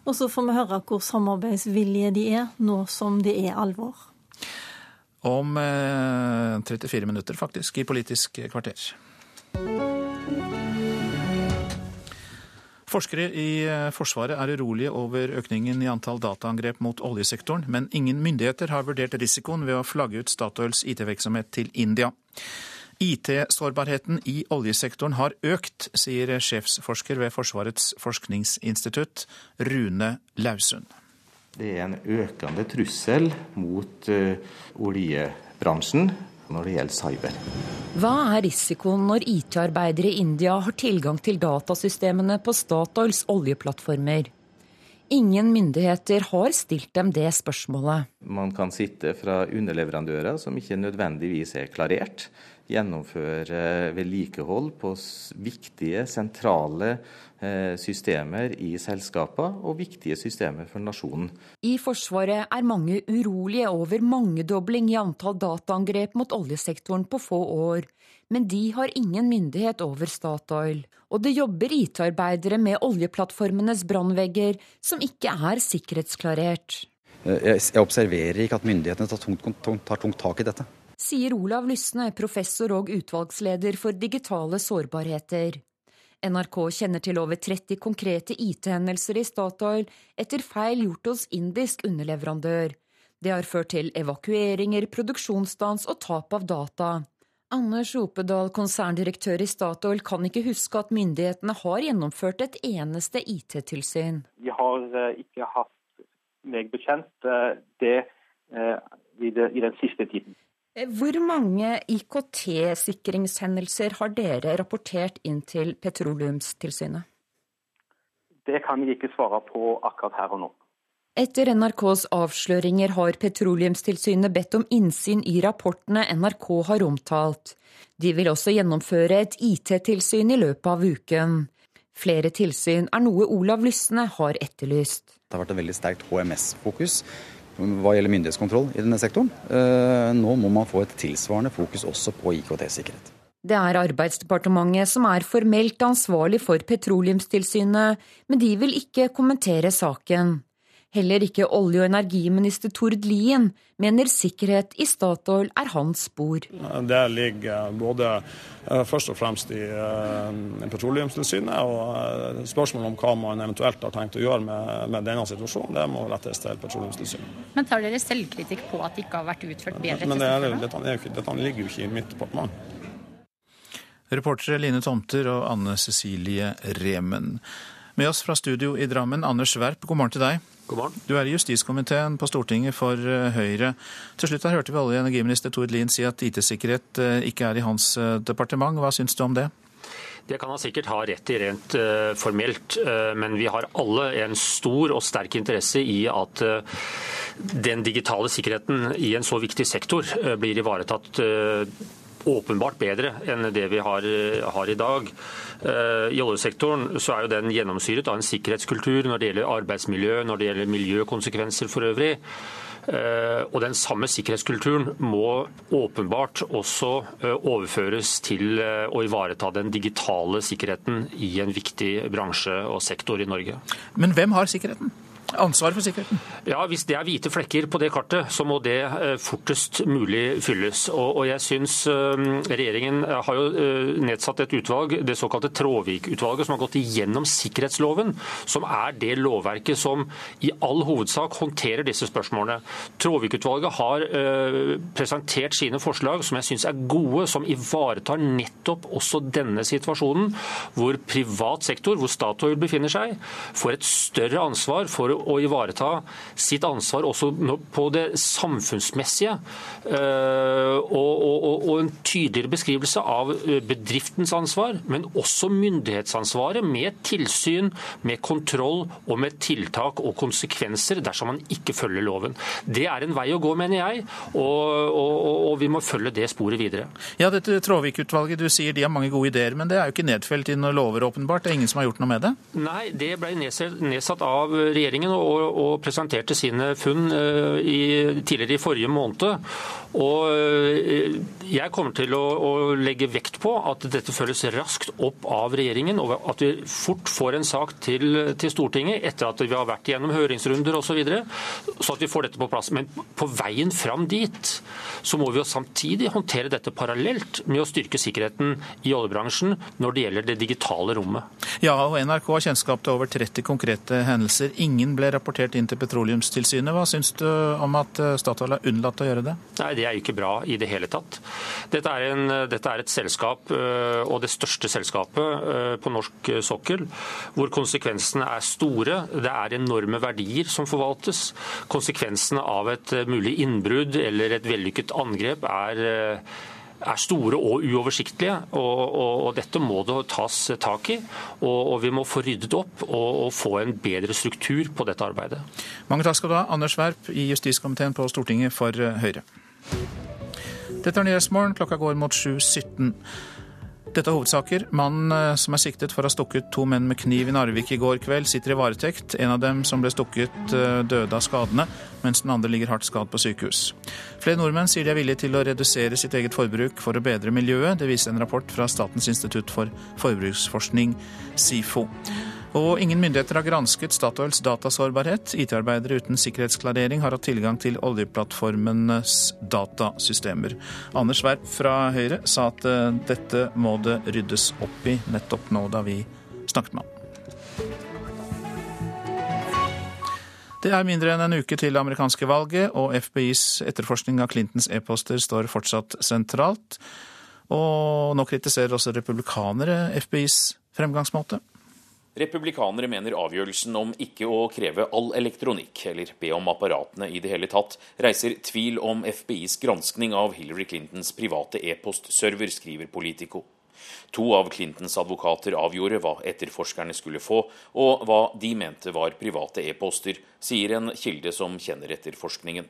Og så får vi høre hvor samarbeidsvillige de er, nå som det er alvor om 34 eh, minutter, faktisk, i Politisk kvarter. Forskere i eh, Forsvaret er urolige over økningen i antall dataangrep mot oljesektoren, men ingen myndigheter har vurdert risikoen ved å flagge ut Statoils IT-virksomhet til India. IT-sårbarheten i oljesektoren har økt, sier sjefsforsker ved Forsvarets forskningsinstitutt, Rune Lausund. Det er en økende trussel mot uh, oljebransjen når det gjelder cyber. Hva er risikoen når IT-arbeidere i India har tilgang til datasystemene på Statoils oljeplattformer? Ingen myndigheter har stilt dem det spørsmålet. Man kan sitte fra underleverandører som ikke nødvendigvis er klarert gjennomføre vedlikehold på viktige, sentrale eh, systemer i selskaper og viktige systemer for nasjonen. I Forsvaret er mange urolige over mangedobling i antall dataangrep mot oljesektoren på få år. Men de har ingen myndighet over Statoil. Og det jobber IT-arbeidere med oljeplattformenes brannvegger som ikke er sikkerhetsklarert. Jeg observerer ikke at myndighetene tar tungt, tar tungt tak i dette sier Olav Lysne, professor og utvalgsleder for digitale sårbarheter. NRK kjenner til over 30 konkrete IT-hendelser i Statoil etter feil gjort hos indisk underleverandør. Det har ført til evakueringer, produksjonsstans og tap av data. Anders Opedal, konserndirektør i Statoil, kan ikke huske at myndighetene har gjennomført et eneste IT-tilsyn. Vi har eh, ikke hatt meg bekjent eh, det eh, i den siste tiden. Eh, hvor mange IKT-sikringshendelser har dere rapportert inn til Petroleumstilsynet? Det kan jeg ikke svare på akkurat her og nå. Etter NRKs avsløringer har Petroleumstilsynet bedt om innsyn i rapportene NRK har omtalt. De vil også gjennomføre et IT-tilsyn i løpet av uken. Flere tilsyn er noe Olav Lysne har etterlyst. Det har vært et veldig sterkt HMS-fokus hva gjelder myndighetskontroll i denne sektoren. Eh, nå må man få et tilsvarende fokus også på IKT-sikkerhet. Det er Arbeidsdepartementet som er formelt ansvarlig for Petroleumstilsynet, men de vil ikke kommentere saken. Heller ikke olje- og energiminister Tord Lien mener sikkerhet i Statoil er hans spor. Det ligger både eh, først og fremst i eh, Petroleumstilsynet, og eh, spørsmålet om hva man eventuelt har tenkt å gjøre med, med denne situasjonen, det må rettes til Petroleumstilsynet. Men tar dere selvkritikk på at det ikke har vært utført bedre? Men det er, dette, er, dette ligger jo ikke i mitt departement. Reportere Line Tomter og Anne Cecilie Remen. Med oss fra studio i Drammen, Anders Werp, god morgen til deg. God morgen. Du er i justiskomiteen på Stortinget for eh, Høyre. Til slutt her hørte vi olje- og energiminister Tord Lien si at IT-sikkerhet eh, ikke er i hans eh, departement. Hva syns du om det? Det kan han sikkert ha rett i rent uh, formelt, uh, men vi har alle en stor og sterk interesse i at uh, den digitale sikkerheten i en så viktig sektor blir ivaretatt åpenbart bedre enn det vi har, har i dag. I oljesektoren så er jo den gjennomsyret av en sikkerhetskultur når det gjelder arbeidsmiljø, når det gjelder miljøkonsekvenser for øvrig. Og Den samme sikkerhetskulturen må åpenbart også overføres til å ivareta den digitale sikkerheten i en viktig bransje og sektor i Norge. Men hvem har sikkerheten? Ansvar for sikkerheten? Ja, Hvis det er hvite flekker på det kartet, så må det eh, fortest mulig fylles. Og, jeg syns eh, Regjeringen har jo eh, nedsatt et utvalg, det såkalte Tråvik-utvalget, som har gått igjennom sikkerhetsloven, som er det lovverket som i all hovedsak håndterer disse spørsmålene. Tråvik-utvalget har presentert sine forslag som jeg syns er gode, som ivaretar nettopp også denne situasjonen, hvor privat sektor, hvor Statoil befinner seg, får et større ansvar for å å ivareta sitt ansvar også på det samfunnsmessige. Eh, og, og, og en tydeligere beskrivelse av eh, bedriftens ansvar, men også myndighetsansvaret med tilsyn, med kontroll og med tiltak og konsekvenser dersom man ikke følger loven. Det er en vei å gå, mener jeg, og, og vi må følge det sporet videre. Ja, dette Tråvik-utvalget, du sier de har mange gode ideer, men det er jo ikke nedfelt i noen lover, åpenbart. Det er ingen som har gjort noe med det? Nei, det ble nedsatt av regjeringen og, og presenterte sine funn uh, i, tidligere i forrige måned. Og uh, jeg kommer til å, å, legge vekt på at dette følges raskt opp av regjeringen, og at vi fort får en sak til, til Stortinget etter at vi har vært gjennom høringsrunder osv., så, videre, så at vi får dette på plass. Men på veien fram dit så må vi jo samtidig håndtere dette parallelt med å styrke sikkerheten i oljebransjen når det gjelder det digitale rommet. Ja, og NRK har kjennskap til over 30 konkrete hendelser. Ingen ble rapportert inn til Petroleumstilsynet. Hva syns du om at eh, Statoil har unnlatt å gjøre det? Nei, Det er ikke bra i det hele tatt. Dette er, en, dette er et selskap, eh, og det største selskapet eh, på norsk sokkel, hvor konsekvensene er store. Det er enorme verdier som forvaltes. Konsekvensene av et mulig innbrudd eller et vellykket angrep er er store og uoversiktlige. Og, og, og, Dette må det tas tak i. Og, og vi må få ryddet opp og, få en bedre struktur på dette arbeidet. Mange takk skal du ha, Anders Werp i justiskomiteen på Stortinget for Høyre. Dette er Nyhetsmorgen. Klokka går mot 7.17. Dette er hovedsaker. Mannen eh, som er siktet for å ha stukket to menn med kniv i Narvik i går kveld, sitter i varetekt. En av dem som ble stukket, eh, døde av skadene, mens den andre ligger hardt skadd på sykehus. Flere nordmenn sier de er villige til å redusere sitt eget forbruk for å bedre miljøet. Det viser en rapport fra Statens institutt for forbruksforskning, SIFO. Og ingen myndigheter har gransket Statoils datasårbarhet. IT-arbeidere uten sikkerhetsklarering har hatt tilgang til oljeplattformenes datasystemer. Anders Werp fra Høyre sa at eh, dette må det ryddes opp i nettopp nå da vi snakket med ham. Det er mindre enn en uke til det amerikanske valget, og FBIs etterforskning av Clintons e-poster står fortsatt sentralt. Og nå kritiserer også republikanere FBIs fremgangsmåte. Republikanere mener avgjørelsen om ikke å kreve all elektronikk, eller be om apparatene i det hele tatt, reiser tvil om FBIs granskning av Hillary Clintons private e-postserver, skriver Politico. To av Clintons advokater avgjorde hva etterforskerne skulle få, og hva de mente var private e-poster, sier en kilde som kjenner etterforskningen.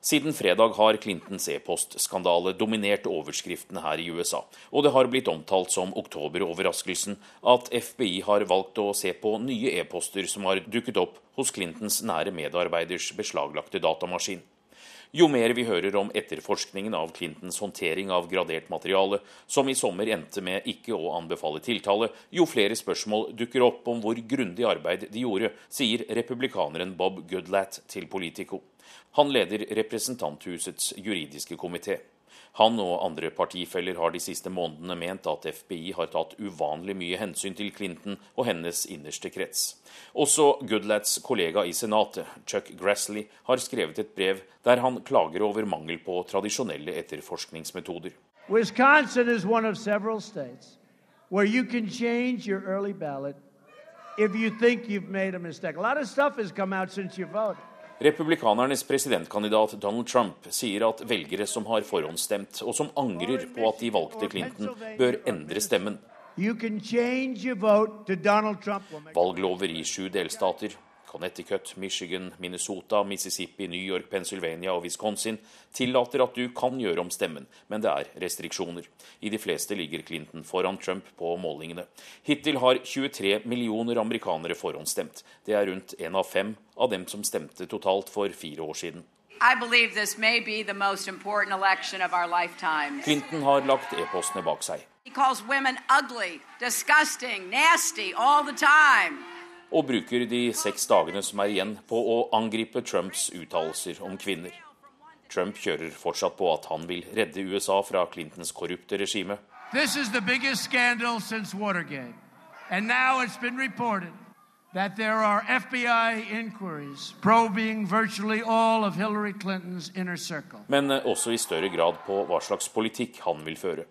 Siden fredag har Clintons e-postskandale dominert overskriftene her i USA, og det har blitt omtalt som oktoberoverraskelsen at FBI har valgt å se på nye e-poster som har dukket opp hos Clintons nære medarbeiders beslaglagte datamaskin. Jo mer vi hører om etterforskningen av Clintons håndtering av gradert materiale, som i sommer endte med ikke å anbefale tiltale, jo flere spørsmål dukker opp om hvor grundig arbeid de gjorde, sier republikaneren Bob Goodlatt til Politico. Han leder representanthusets juridiske komité. Han og andre partifeller har de siste månedene ment at FBI har tatt uvanlig mye hensyn til Clinton og hennes innerste krets. Også Goodlats kollega i Senatet, Chuck Grassley, har skrevet et brev der han klager over mangel på tradisjonelle etterforskningsmetoder. Wisconsin is one of several states where you can change your early ballot if you think you've made a mistake. A lot of stuff has come out since you voted. Republikanernes presidentkandidat Donald Trump sier at velgere som har forhåndsstemt, og som angrer på at de valgte Clinton, bør endre stemmen. Valglover i sju delstater Connecticut, Michigan, Minnesota, Mississippi, New York, Pennsylvania og Wisconsin tillater at du kan gjøre om stemmen, men det er restriksjoner. I de fleste ligger Clinton foran Trump på målingene. Hittil har 23 millioner amerikanere forhåndsstemt. Det er rundt én av fem av dem som stemte totalt for fire år siden. Clinton har lagt e-postene bak seg. He calls women ugly, disgusting, nasty all the time og bruker de seks dagene som er igjen på å angripe Trumps uttalelser om kvinner. Trump kjører fortsatt på at han vil redde USA fra Clintons korrupte regime. This is the biggest scandal since Watergate. And now it's been reported that there are FBI inquiries probing virtually all of Hillary Clinton's inner circle. Men også i større grad på hva slags politikk han vil føre.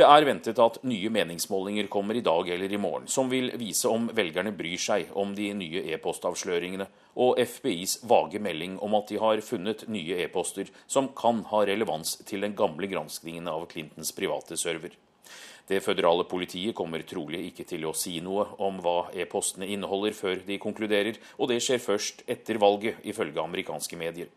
Det er ventet at nye meningsmålinger kommer i dag eller i morgen, som vil vise om velgerne bryr seg om de nye e-postavsløringene og FBIs vage melding om at de har funnet nye e-poster som kan ha relevans til den gamle granskningen av Clintons private server. Det føderale politiet kommer trolig ikke til å si noe om hva e-postene inneholder før de konkluderer, og det skjer først etter valget, ifølge amerikanske medier.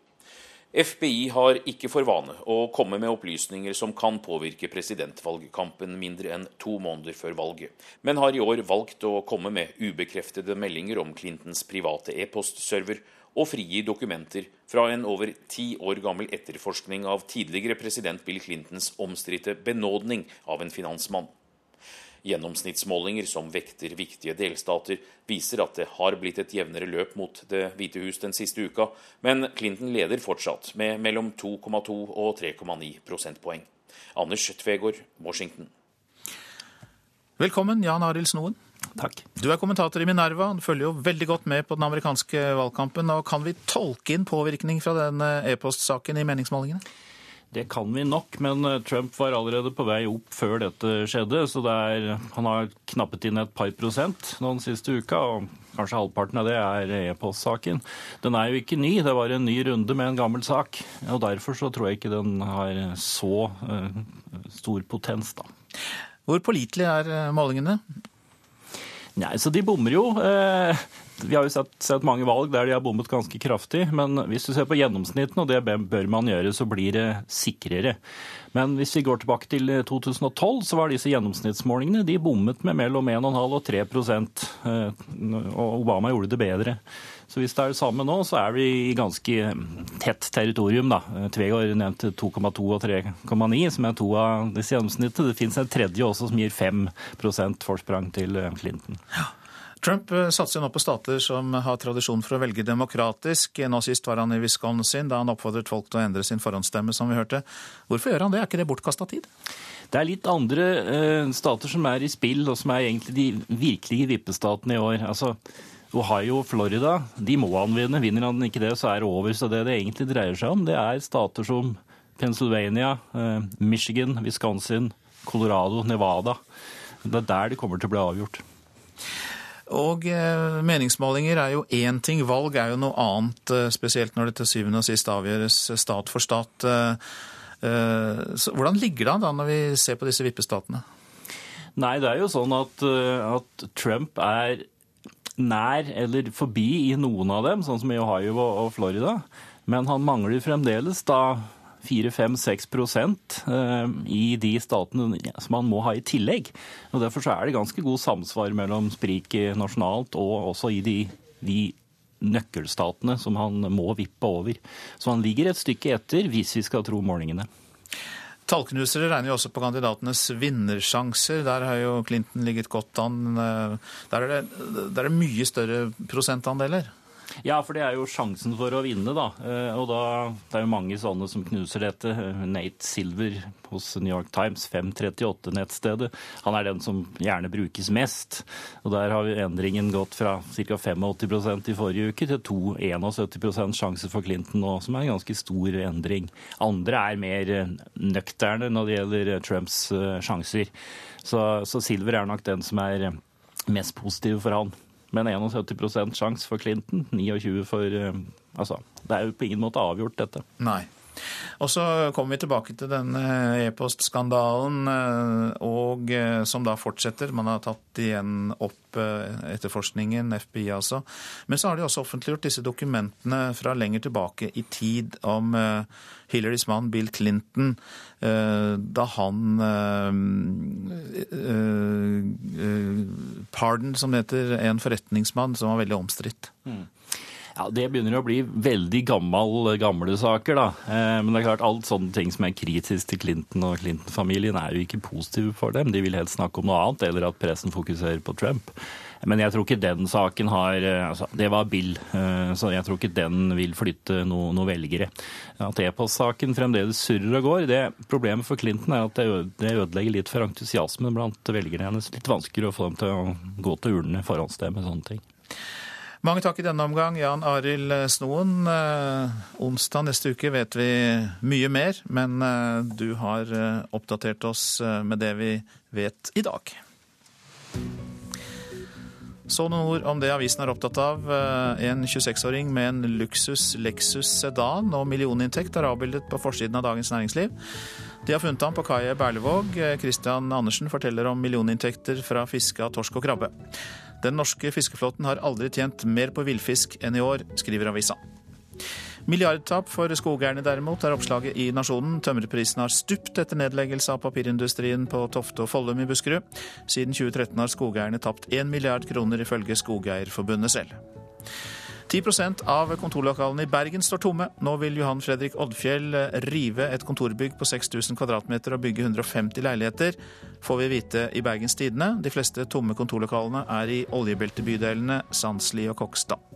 FBI har ikke for vane å komme med opplysninger som kan påvirke presidentvalgkampen mindre enn to måneder før valget, men har i år valgt å komme med ubekreftede meldinger om Clintons private e-postserver og frigi dokumenter fra en over ti år gammel etterforskning av tidligere president Bill Clintons omstridte benådning av en finansmann. Gjennomsnittsmålinger som vekter viktige delstater, viser at det har blitt et jevnere løp mot Det hvite hus den siste uka, men Clinton leder fortsatt med mellom 2,2 og 3,9 prosentpoeng. Anders Tvegård, Washington. Velkommen, Jan Arild Snoen. Takk. Du er kommentator i Minerva. Du følger jo veldig godt med på den amerikanske valgkampen. og Kan vi tolke inn påvirkning fra den e-postsaken i meningsmålingene? Det kan vi nok, men eh, Trump var allerede på vei opp før dette skjedde. Så er, han har knappet inn et par prosent den siste uka. og Kanskje halvparten av det er e-postsaken. Den er jo ikke ny, det var en ny runde med en gammel sak. og Derfor så tror jeg ikke den har så uh, stor potens, da. Hvor pålitelige er eh, målingene? Nei, så De bommer jo. Eh, vi har jo sett, sett, mange valg der de har bommet ganske kraftig. Men hvis du ser på gjennomsnittene, og det bør man gjøre, så blir det sikrere. Men hvis vi går tilbake til 2012, så var disse gjennomsnittsmålingene de bommet med mellom 1,5 og 3 eh, og Obama gjorde det bedre. Så hvis det er det samme nå, så er vi i ganske tett territorium. da. Tvegård nevnte 2,2 og 3,9, som er to av disse gjennomsnittene. Det fins en tredje også som gir 5% forsprang til Clinton. Ja. Trump eh, satser nå på stater som har tradisjon for å velge demokratisk. Nå sist var han i Wisconsin, da han oppfordret folk til å endre sin forhåndsstemme, som vi hørte. Hvorfor gjør han det? Er ikke det bortkasta tid? Det er litt andre eh, stater som er i spill, og som er egentlig de virkelige vippestatene i år. Altså, Ohio og Florida de må han vinne. Vinner han ikke det, så er det over. Så det det egentlig dreier seg om, det er stater som Pennsylvania, eh, Michigan, Wisconsin, Colorado, Nevada. Det er der det kommer til å bli avgjort. Og eh, meningsmålinger er jo én ting, valg er jo noe annet, eh, spesielt når det til syvende og sist avgjøres stat for stat. Eh, så hvordan ligger det an da når vi ser på disse vippestatene? Nei, det er jo sånn at, at, Trump er nær eller forbi i noen av dem, sånn som i Ohio og Florida. Men han mangler fremdeles da 4-5-6 eh, i de statene som man må ha i tillegg. Og Derfor så er det ganske god samsvar mellom spriket nasjonalt og også i de, de nøkkelstatene som han må vippe over. Så han ligger et stykke etter, hvis vi skal tro målingene. Tallknusere regner jo også på kandidatenes vinnersjanser. Der har jo Clinton ligget godt an. Eh, der er det, der er det mye større prosentandeler. Ja, for det er jo sjansen for å vinne, da. Eh, og da, det er jo mange sånne som knuser dette. Nate Silver hos New York Times, 538-nettstedet. Han er den som gjerne brukes mest. Og der har endringen gått fra ca. 85% i forrige uke til 2-71 sjanse for Clinton nå, som er en ganske stor endring. Andre er mer nøkterne når det gjelder Trumps eh, sjanser. Så, så Silver er nok den som er mest positiv for han men 71% sjanse for Clinton, 29 for eh, Altså, det er jo på ingen måte avgjort, dette. Nei. Og så kommer vi tilbake til denne e-postskandalen, eh, og eh, som da fortsetter. Man har tatt igjen opp etterforskningen, FBI altså. Men så har de også offentliggjort disse dokumentene fra lenger tilbake i tid om Hillarys mann Bill Clinton da han Pardon, som det heter, en forretningsmann som var veldig omstridt. Mm. Ja, Det begynner å bli veldig gammel, gamle saker, da. Eh, men det er klart, alt sånne ting som er kritisk til Clinton og Clinton-familien, er jo ikke positive for dem. De vil helst snakke om noe annet, eller at pressen fokuserer på Trump. Men jeg tror ikke den saken har eh, altså, Det var Bill, eh, så jeg tror ikke den vil flytte noen noe velgere. At e-postsaken fremdeles surrer og går, det problemet for Clinton er at det ødelegger litt for entusiasmen blant velgerne hennes. Litt vanskeligere å få dem til å gå til urnene, forhåndsstemme, sånne ting. Mange takk i denne omgang, Jan Arild Snoen. Eh, onsdag neste uke vet vi mye mer, men eh, du har eh, oppdatert oss med det vi vet i dag. Så noen ord om det avisen er opptatt av. En 26-åring med en luksus Lexus sedan og millioninntekt er avbildet på forsiden av Dagens Næringsliv. De har funnet ham på kaia i Berlevåg. Christian Andersen forteller om millioninntekter fra fiske av torsk og krabbe. Den norske fiskeflåten har aldri tjent mer på villfisk enn i år, skriver avisa. Milliardtap for skogeierne derimot, er oppslaget i Nasjonen. Tømmerprisen har stupt etter nedleggelse av papirindustrien på Tofte og Follum i Buskerud. Siden 2013 har skogeierne tapt 1 milliard kroner, ifølge Skogeierforbundet selv. 10% av kontorlokalene i Bergen står tomme. Nå vil Johan Fredrik Oddfjell rive et kontorbygg på 6000 kvm og bygge 150 leiligheter, får vi vite i Bergens Tidende. De fleste tomme kontorlokalene er i oljebeltebydelene Sandsli og Kokstad.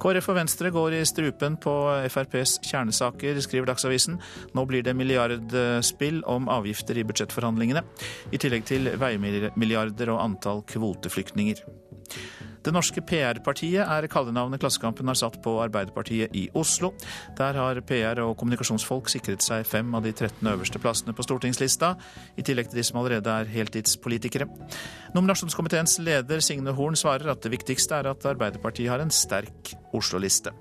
KrF og Venstre går i strupen på FrPs kjernesaker, skriver Dagsavisen. Nå blir det milliardspill om avgifter i budsjettforhandlingene, i tillegg til veimilliarder og antall kvoteflyktninger. Det norske PR-partiet er kallenavnet Klassekampen har satt på Arbeiderpartiet i Oslo. Der har PR- og kommunikasjonsfolk sikret seg fem av de 13 øverste plassene på stortingslista, i tillegg til de som allerede er heltidspolitikere. Nominasjonskomiteens leder Signe Horn svarer at det viktigste er at Arbeiderpartiet har en sterk Oslo-liste.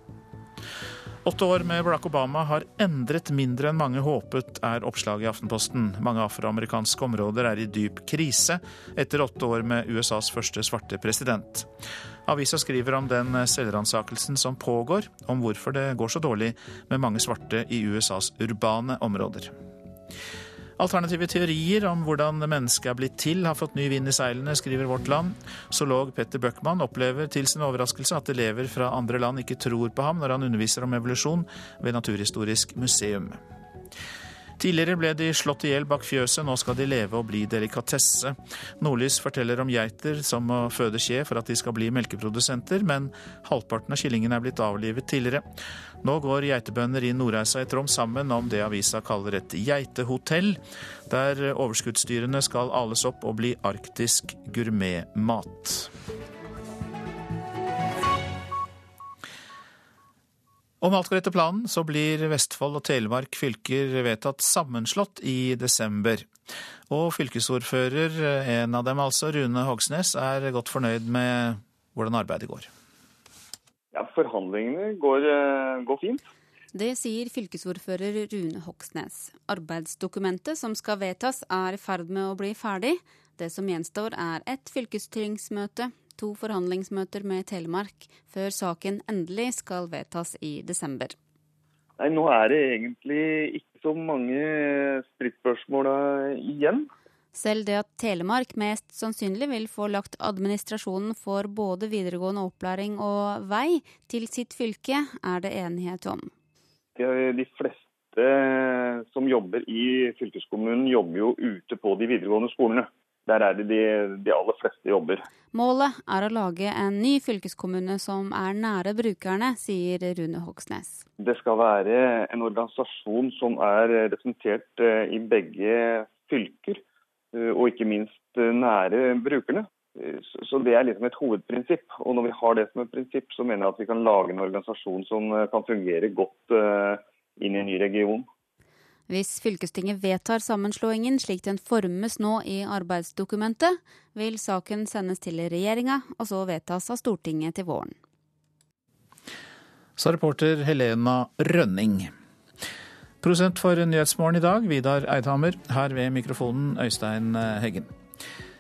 Åtte år med Barack Obama har endret mindre enn mange håpet, er oppslaget i Aftenposten. Mange afroamerikanske områder er i dyp krise etter åtte år med USAs første svarte president. Avisa skriver om den selvransakelsen som pågår, om hvorfor det går så dårlig med mange svarte i USAs urbane områder. Alternative teorier om hvordan mennesket er blitt til, har fått ny vind i seilene, skriver Vårt Land. Zoolog Petter Bøckmann opplever til sin overraskelse at elever fra andre land ikke tror på ham når han underviser om evolusjon ved Naturhistorisk museum. Tidligere ble de slått i hjel bak fjøset, nå skal de leve og bli delikatesse. Nordlys forteller om geiter som må føde skje for at de skal bli melkeprodusenter, men halvparten av kyllingene er blitt avlivet tidligere. Nå går geitebønder i Nordreisa i Troms sammen om det avisa kaller et geitehotell, der overskuddsdyrene skal ales opp og bli arktisk gourmetmat. Om alt går etter planen, så blir Vestfold og Telemark fylker vedtatt sammenslått i desember. Og fylkesordfører, en av dem altså, Rune Hogsnes, er godt fornøyd med hvordan arbeidet går. Ja, Forhandlingene går, eh, går fint. Det sier fylkesordfører Rune Hoksnes. Arbeidsdokumentet som skal vedtas er i ferd med å bli ferdig. Det som gjenstår er et fylkestingsmøte, to forhandlingsmøter med Telemark, før saken endelig skal vedtas i desember. Nei, Nå er det egentlig ikke så mange stridsspørsmål igjen. Selv det at Telemark mest sannsynlig vil få lagt administrasjonen for både videregående opplæring og vei til sitt fylke, er det enighet om. De fleste som jobber i fylkeskommunen, jobber jo ute på de videregående skolene. Der er det de, de aller fleste jobber. Målet er å lage en ny fylkeskommune som er nære brukerne, sier Rune Hogsnes. Det skal være en organisasjon som er representert eh, i begge fylker, eh, og ikke minst eh, nære brukerne. Så Det er liksom et hovedprinsipp. Og Når vi har det som et prinsipp, så mener jeg at vi kan lage en organisasjon som kan fungere godt inn i en ny region. Hvis fylkestinget vedtar sammenslåingen slik den formes nå i arbeidsdokumentet, vil saken sendes til regjeringa og så vedtas av Stortinget til våren. Sa reporter Helena Rønning. Prosent for Nyhetsmorgen i dag, Vidar Eidhammer. Her ved mikrofonen Øystein Heggen.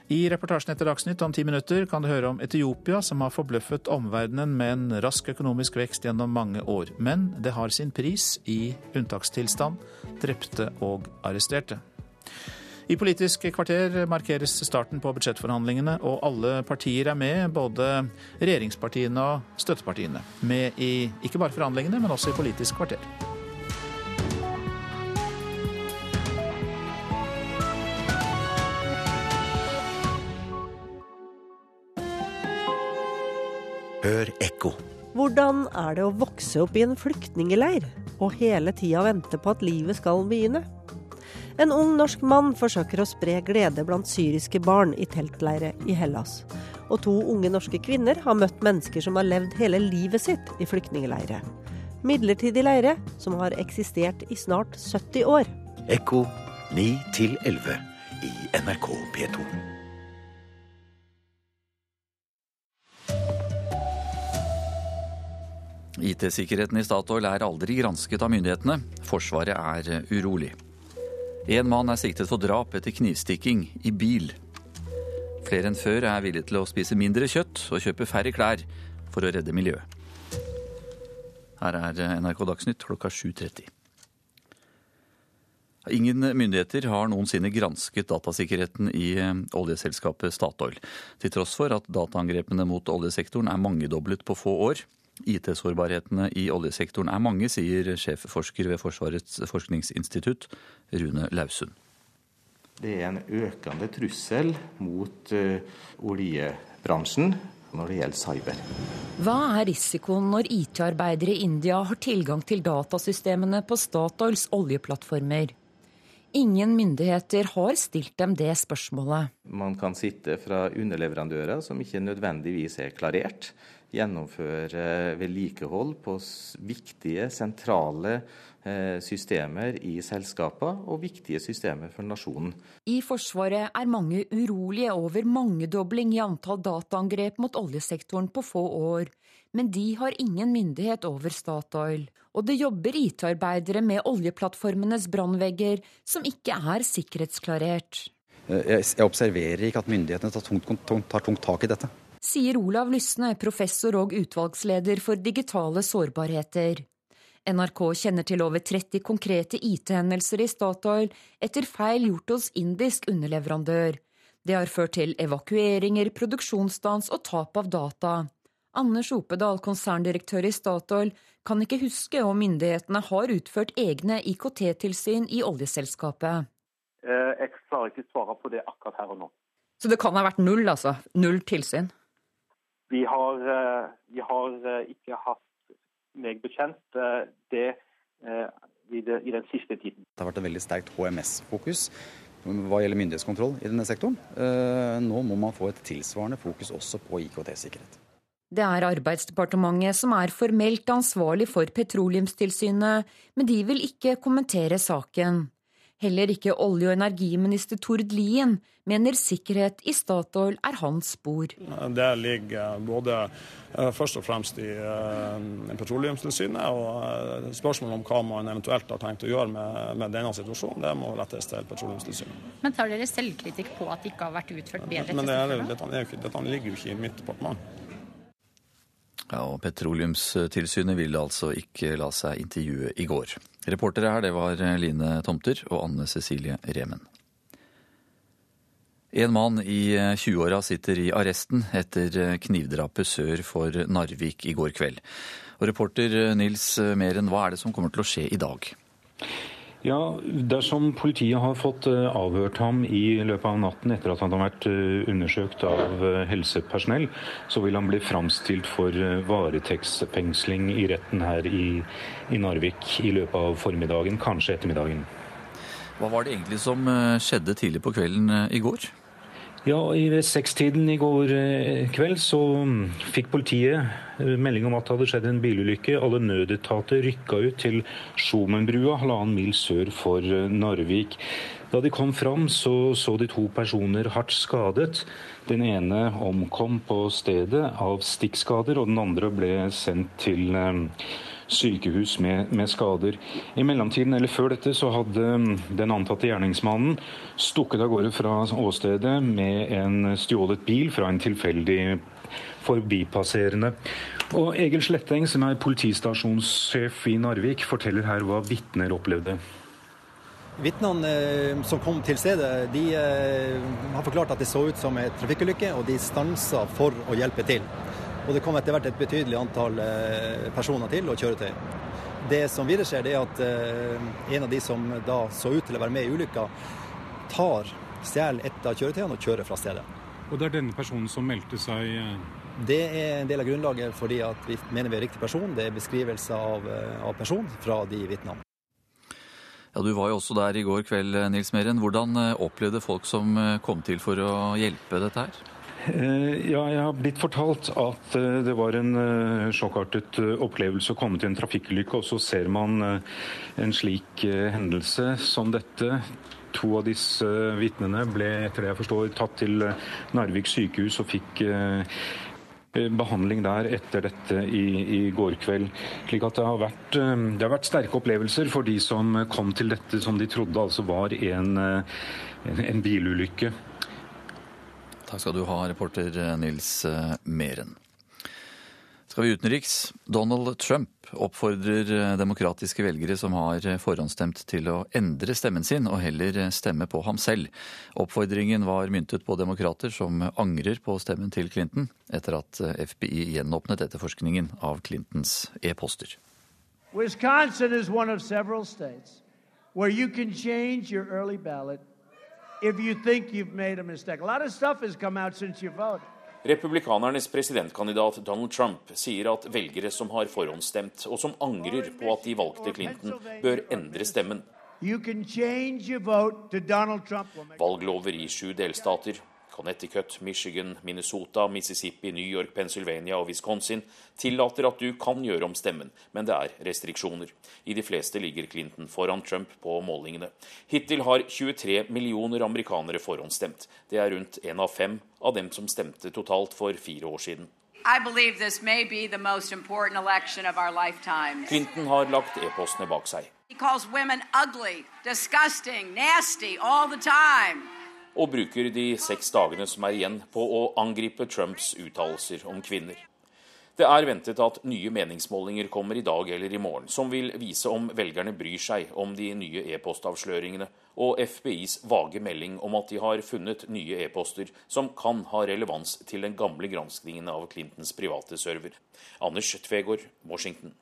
I reportasjen etter Dagsnytt om ti minutter kan du høre om Etiopia, som har forbløffet omverdenen med en rask økonomisk vekst gjennom mange år. Men det har sin pris i unntakstilstand, drepte og arresterte. I Politisk kvarter markeres starten på budsjettforhandlingene, og alle partier er med, både regjeringspartiene og støttepartiene. Med i ikke bare forhandlingene, men også i Politisk kvarter. Hør ekko. Hvordan er det å vokse opp i en flyktningeleir og hele tida vente på at livet skal begynne? En ung norsk mann forsøker å spre glede blant syriske barn i teltleire i Hellas. Og to unge norske kvinner har møtt mennesker som har levd hele livet sitt i flyktningleire. Midlertidig leire som har eksistert i snart 70 år. Ekko 9 11 i NRK P2. IT-sikkerheten i Statoil er aldri gransket av myndighetene. Forsvaret er urolig. En mann er siktet for drap etter knivstikking i bil. Flere enn før er villige til å spise mindre kjøtt og kjøpe færre klær for å redde miljøet. Her er NRK Dagsnytt klokka 7.30. Ingen myndigheter har noensinne gransket datasikkerheten i oljeselskapet Statoil, til tross for at dataangrepene mot oljesektoren er mangedoblet på få år. IT-sårbarhetene i oljesektoren er mange, sier sjefforsker ved Forsvarets forskningsinstitutt, Rune Lausund. Det er en økende trussel mot uh, oljebransjen når det gjelder cyber. Hva er risikoen når IT-arbeidere i India har tilgang til datasystemene på Statoils oljeplattformer? Ingen myndigheter har stilt dem det spørsmålet. Man kan sitte fra underleverandører som ikke nødvendigvis er klarert gjennomføre vedlikehold på viktige, sentrale eh, systemer i selskapene og viktige systemer for nasjonen. I Forsvaret er mange urolige over mangedobling i antall dataangrep mot oljesektoren på få år. Men de har ingen myndighet over Statoil. Og det jobber IT-arbeidere med oljeplattformenes brannvegger, som ikke er sikkerhetsklarert. Jeg observerer ikke at myndighetene tar tungt, tar tungt tak i dette sier Olav Lysne, professor og utvalgsleder for digitale sårbarheter. NRK kjenner til over 30 konkrete IT-hendelser i Statoil etter feil gjort hos indisk underleverandør. Det har ført til evakueringer, produksjonsstans og tap av data. Anders Opedal, konserndirektør i Statoil, kan ikke huske om myndighetene har utført egne IKT-tilsyn i oljeselskapet. Eh, jeg klarer ikke svare på det akkurat her og nå. Så det kan ha vært null, altså? Null tilsyn? Vi har, eh, vi har eh, ikke hatt, meg bekjent, eh, det i, det i, den siste tiden. Det har vært et veldig sterkt HMS-fokus hva gjelder myndighetskontroll i denne sektoren. Nå må man få et tilsvarende fokus også på IKT-sikkerhet. Det er Arbeidsdepartementet som er formelt ansvarlig for Petroleumstilsynet, men de vil ikke kommentere saken. Heller ikke olje- og energiminister Tord Lien mener sikkerhet i Statoil er hans spor. Det ligger både eh, først og fremst i eh, Petroleumstilsynet, og eh, spørsmålet om hva man eventuelt har tenkt å gjøre med, med denne situasjonen, det må rettes til Petroleumstilsynet. Men tar dere selvkritikk på at det ikke har vært utført bedre Men det er, dette, er, dette ligger jo ikke i mitt departement. Ja, og Petroleumstilsynet ville altså ikke la seg intervjue i går. Reportere her det var Line Tomter og Anne Cecilie Remen. En mann i 20-åra sitter i arresten etter knivdrapet sør for Narvik i går kveld. Og reporter Nils Meren, hva er det som kommer til å skje i dag? Ja, Dersom politiet har fått eh, avhørt ham i løpet av natten etter at han har vært eh, undersøkt av eh, helsepersonell, så vil han bli framstilt for varetektsfengsling i retten her i, i Narvik i løpet av formiddagen, kanskje ettermiddagen. Hva var det egentlig som skjedde tidlig på kvelden i går? Ja, I sekstiden i går eh, kveld så mm, fikk politiet eh, melding om at det hadde skjedd en bilulykke. Alle nødetater rykka ut til Skjomenbrua, halvannen mil sør for eh, Narvik. Da de kom fram, så så de to personer hardt skadet. Den ene omkom på stedet av stikkskader, og den andre ble sendt til sykehus med, med, skader. I mellomtiden, eller før dette, så hadde mm, den antatte gjerningsmannen stukket av gårde fra åstedet med en stjålet bil fra en tilfeldig forbipasserende. Og Egil Sletteng, som er politistasjonssjef i Narvik, forteller her hva vitner opplevde. Vitnene eh, som kom til stedet, de eh, har forklart at det så ut som en trafikkulykke, og de stansa for å hjelpe til. Og det kom etter hvert et betydelig antall eh, personer til og kjøretøy. Det som videre skjer, det er at eh, en av de som da så ut til å være med i ulykka, tar, stjeler et av kjøretøyene og kjører fra stedet. Og det er denne personen som meldte seg eh, Det er en del av grunnlaget fordi at vi mener vi er riktig person. Det er beskrivelse av, av person fra de vitnene. Ja, Du var jo også der i går kveld, Nils Meren. Hvordan opplevde folk som kom til for å hjelpe dette her? Eh, ja, jeg har blitt fortalt at eh, det var en eh, sjokkartet opplevelse å komme til en trafikkulykke, og så ser man en slik hendelse som dette. To av disse vitnene ble etter det jeg forstår, tatt til Narvik sykehus og fikk behandling der etter dette i, i går kveld. Slik at det har, vært, det har, vært, sterke opplevelser for de som kom til dette som de trodde altså var en, en, en bilulykke. Takk skal du ha, reporter Nils eh, Meren. Skal vi utenriks? Donald Trump oppfordrer eh, demokratiske velgere som har forhåndsstemt til å endre stemmen sin, og heller stemme på ham selv. Oppfordringen var myntet på demokrater som angrer på stemmen til Clinton, etter at eh, FBI gjenåpnet etterforskningen av Clintons e-poster. Wisconsin is one of several states where you can change your early ballot if you think you've made a mistake. A lot of stuff has come out since you voted. Republikanernes presidentkandidat Donald Trump sier at velgere som har forhåndsstemt, og som angrer på at de valgte Clinton, bør endre stemmen. Valglover i sju delstater Connecticut, Michigan, Minnesota, Mississippi, New York, Pennsylvania og Wisconsin tillater at du kan gjøre om stemmen, men det er restriksjoner. I de fleste ligger Clinton foran Trump på målingene. Hittil har 23 millioner amerikanere forhåndsstemt. Det er rundt én av fem av dem som stemte totalt for fire år siden. Clinton har lagt e-postene bak seg. He calls women ugly, disgusting, nasty all the time og bruker de seks dagene som er igjen på å angripe Trumps uttalelser om kvinner. Det er ventet at nye meningsmålinger kommer i dag eller i morgen, som vil vise om velgerne bryr seg om de nye e-postavsløringene og FBIs vage melding om at de har funnet nye e-poster som kan ha relevans til den gamle granskningen av Clintons private server. Anders Tvegård, Washington.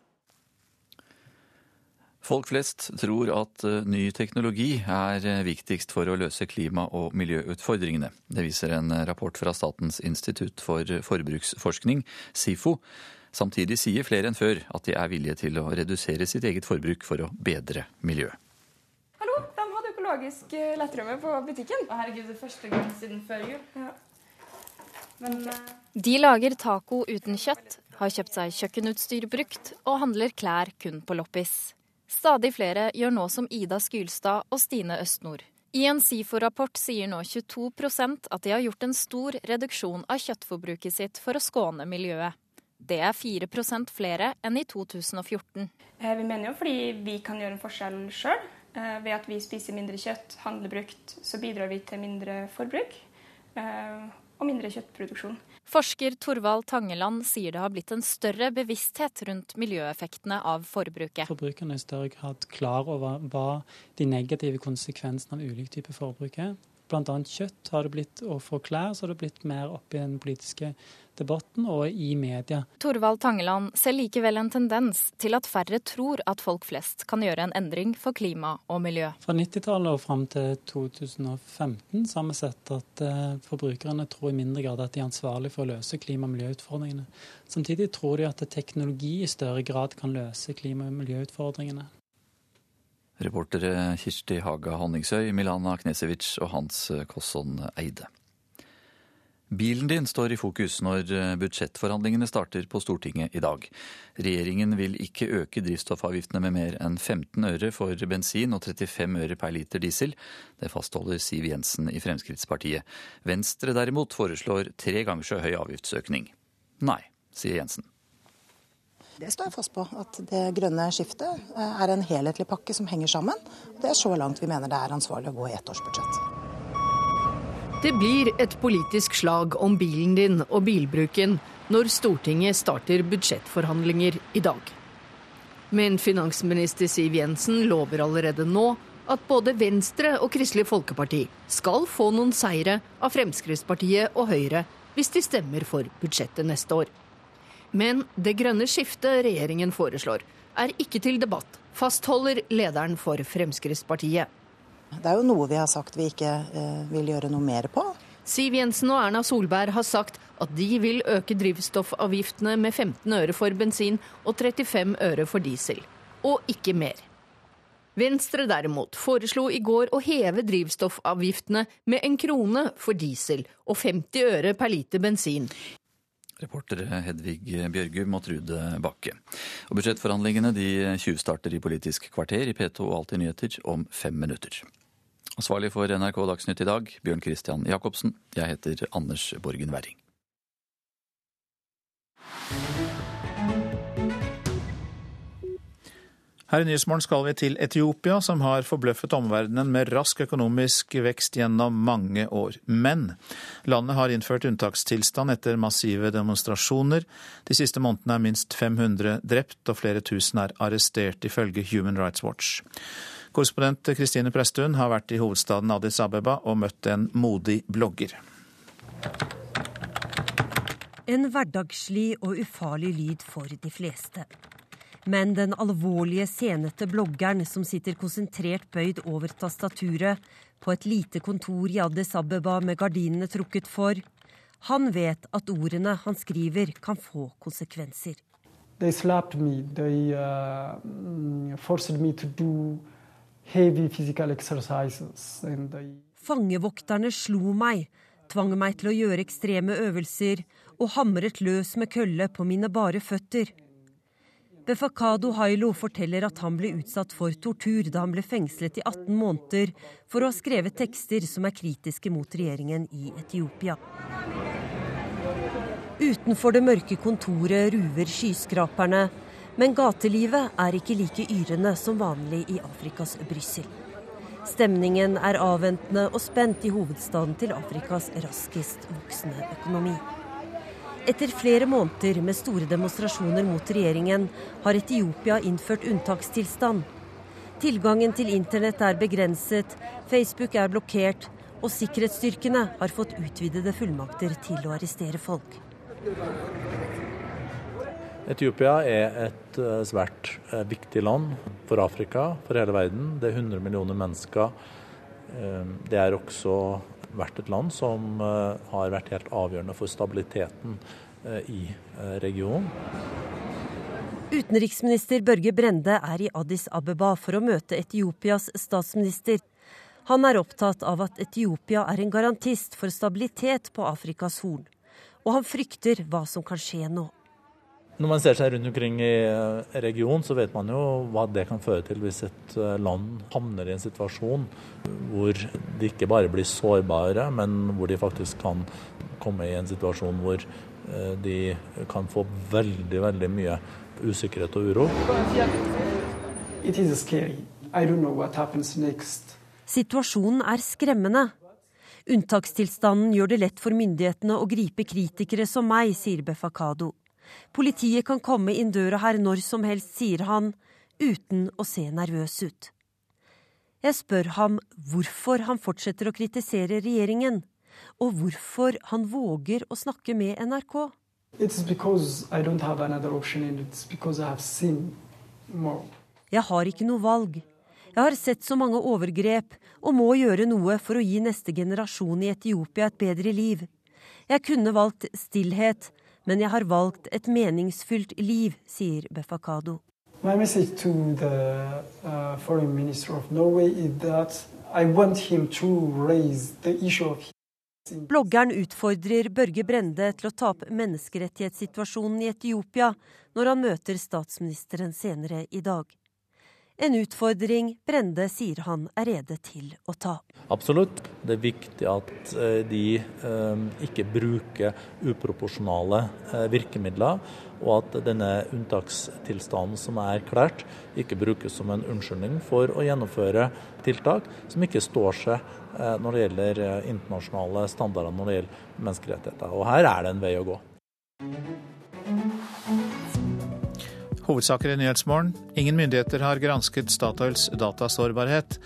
Folk flest tror at eh, ny teknologi er eh, viktigst for å løse klima- og miljøutfordringene. Det viser en eh, rapport fra Statens institutt for forbruksforskning, SIFO. Samtidig sier flere enn før at de er villige til å redusere sitt eget forbruk for å bedre miljøet. Hallo, de hadde økologisk lettrømme på butikken. Herregud, det første gang siden før jul. Ja. De lager taco uten kjøtt, har kjøpt seg kjøkkenutstyr brukt og handler klær kun på loppis. Stadig flere gjør nå som Ida Skylstad og Stine Østnord. I en SIFO-rapport sier nå 22% at de har gjort en stor reduksjon av kjøttforbruket sitt for å skåne miljøet. Det er 4% flere enn i 2014. Eh, vi mener jo fordi vi kan gjøre en forskjell sjøl. Eh, ved at vi spiser mindre kjøtt, handler brukt, så bidrar vi til mindre forbruk eh, og mindre kjøttproduksjon. Forsker Torvald Tangeland sier det har blitt en større bevissthet rundt miljøeffektene av forbruket. Forbrukerne er i større grad klar over hva de negative konsekvensene av ulike typer forbruk er. Annet kjøtt har det blitt, og for klær så har det blitt mer opp i den politiske debatten og i media. Torvald Tangeland ser likevel en tendens til at færre tror at folk flest kan gjøre en endring for klima og miljø. Fra 90-tallet og fram til 2015 så har vi sett at eh, forbrukerne tror i mindre grad at de er ansvarlige for å løse klima- og miljøutfordringene. Samtidig tror de at teknologi i større grad kan løse klima- og miljøutfordringene. Reportere Kirsti Haga Honningsøy, Milana Knesevic og Hans Kosson Eide. Bilen din står i fokus når eh, budsjettforhandlingene starter på Stortinget i dag. Regjeringen vil ikke øke drivstoffavgiftene med mer enn 15 øre for bensin og 35 øre per liter diesel. Det fastholder Siv Jensen i Fremskrittspartiet. Venstre derimot foreslår tre ganger så høy avgiftsøkning. Nei, sier Jensen. Det står jeg fast på. At det grønne skiftet eh, er en helhetlig pakke som henger sammen. Det er så langt vi mener det er ansvarlig å gå i ettårsbudsjett. Det blir et politisk slag om bilen din og bilbruken når Stortinget starter budsjettforhandlinger i dag. Men finansminister Siv Jensen lover allerede nå at både Venstre og Kristelig Folkeparti skal få noen seire av Fremskrittspartiet og Høyre hvis de stemmer for budsjettet neste år. Men det grønne skiftet regjeringen foreslår, er ikke til debatt, fastholder lederen for Fremskrittspartiet. Det er jo noe vi har sagt vi ikke eh, vil gjøre noe mer på. Siv Jensen og Erna Solberg har sagt at de vil øke drivstoffavgiftene med 15 øre for bensin og 35 øre for diesel. Og ikke mer. Venstre derimot foreslo i går å heve drivstoffavgiftene med en krone for diesel og 50 øre per liter bensin. Reportere Hedvig Bjørgum og Trude Bakke. Og Budsjettforhandlingene de tjuvstarter i Politisk kvarter i P2 og Alltid nyheter om fem minutter. Ansvarlig for NRK Dagsnytt i dag, Bjørn Christian Jacobsen. Jeg heter Anders Borgen Werring. Her i Nyhetsmorgen skal vi til Etiopia, som har forbløffet omverdenen med rask økonomisk vekst gjennom mange år. Men landet har innført unntakstilstand etter massive demonstrasjoner. De siste månedene er minst 500 drept og flere tusen er arrestert, ifølge Human Rights Watch. Korrespondent Kristine Presttun har vært i hovedstaden Addis Abeba og møtt en modig blogger. En hverdagslig og ufarlig lyd for de fleste. Men den alvorlige, senete bloggeren som sitter konsentrert bøyd over tastaturet på et lite kontor i Addis Abeba med gardinene trukket for, han vet at ordene han skriver, kan få konsekvenser. They slapped me. They uh, forced me to do heavy physical exercises. And they... Fangevokterne slo meg, tvang meg til å gjøre ekstreme øvelser og hamret løs med kølle på mine bare føtter. Befakado Hailo forteller at han ble utsatt for tortur da han ble fengslet i 18 måneder for å ha skrevet tekster som er kritiske mot regjeringen i Etiopia. Utenfor det mørke kontoret ruver skyskraperne, men gatelivet er ikke like yrende som vanlig i Afrikas Brussel. Stemningen er avventende og spent i hovedstaden til Afrikas raskest voksende økonomi. Etter flere måneder med store demonstrasjoner mot regjeringen har Etiopia innført unntakstilstand. Tilgangen til internett er begrenset, Facebook er blokkert, og sikkerhetsstyrkene har fått utvidede fullmakter til å arrestere folk. Etiopia er et eh, svært eh, viktig land for Afrika, for hele verden. Det er 100 millioner mennesker. Eh, det er også vært et land som eh, har vært helt avgjørende for stabiliteten eh, i eh, regionen. Utenriksminister Børge Brende er i Addis Abeba for å møte Etiopias statsminister. Han er opptatt av at Etiopia er en garantist for stabilitet på Afrikas Horn, og han frykter hva som kan skje nå. Når man ser seg rundt omkring i eh, regionen, så vet man jo hva det kan føre til hvis et eh, land havner i en situasjon hvor de ikke bare blir sårbare, men hvor de faktisk kan komme i en situasjon hvor eh, de kan få veldig, veldig mye usikkerhet og uro. Situasjonen er skremmende. Unntakstilstanden gjør det lett for myndighetene å gripe kritikere som meg, sier Befakado. Politiet kan komme inn døra her når som helst, sier han, uten å se nervøs ut. Jeg spør ham hvorfor han fortsetter å kritisere regjeringen, og hvorfor han våger å snakke med NRK. Jeg har ikke noe valg. Jeg har sett så mange overgrep og må gjøre noe for å gi neste generasjon i Etiopia et bedre liv. Jeg kunne valgt stillhet, men jeg har valgt et meningsfylt liv, sier Befakado. Uh, Bloggeren utfordrer Børge Brende til å ta opp menneskerettighetssituasjonen i Etiopia når han møter statsministeren senere i dag. En utfordring Brende sier han er rede til å ta. Absolutt. Det er viktig at eh, de eh, ikke bruker uproporsjonale eh, virkemidler, og at denne unntakstilstanden som er erklært, ikke brukes som en unnskyldning for å gjennomføre tiltak som ikke står seg når det gjelder internasjonale standarder når det gjelder menneskerettigheter. Og her er det en vei å gå. Hovedsaker i Nyhetsmorgen. Ingen myndigheter har gransket Statoils datasårbarhet.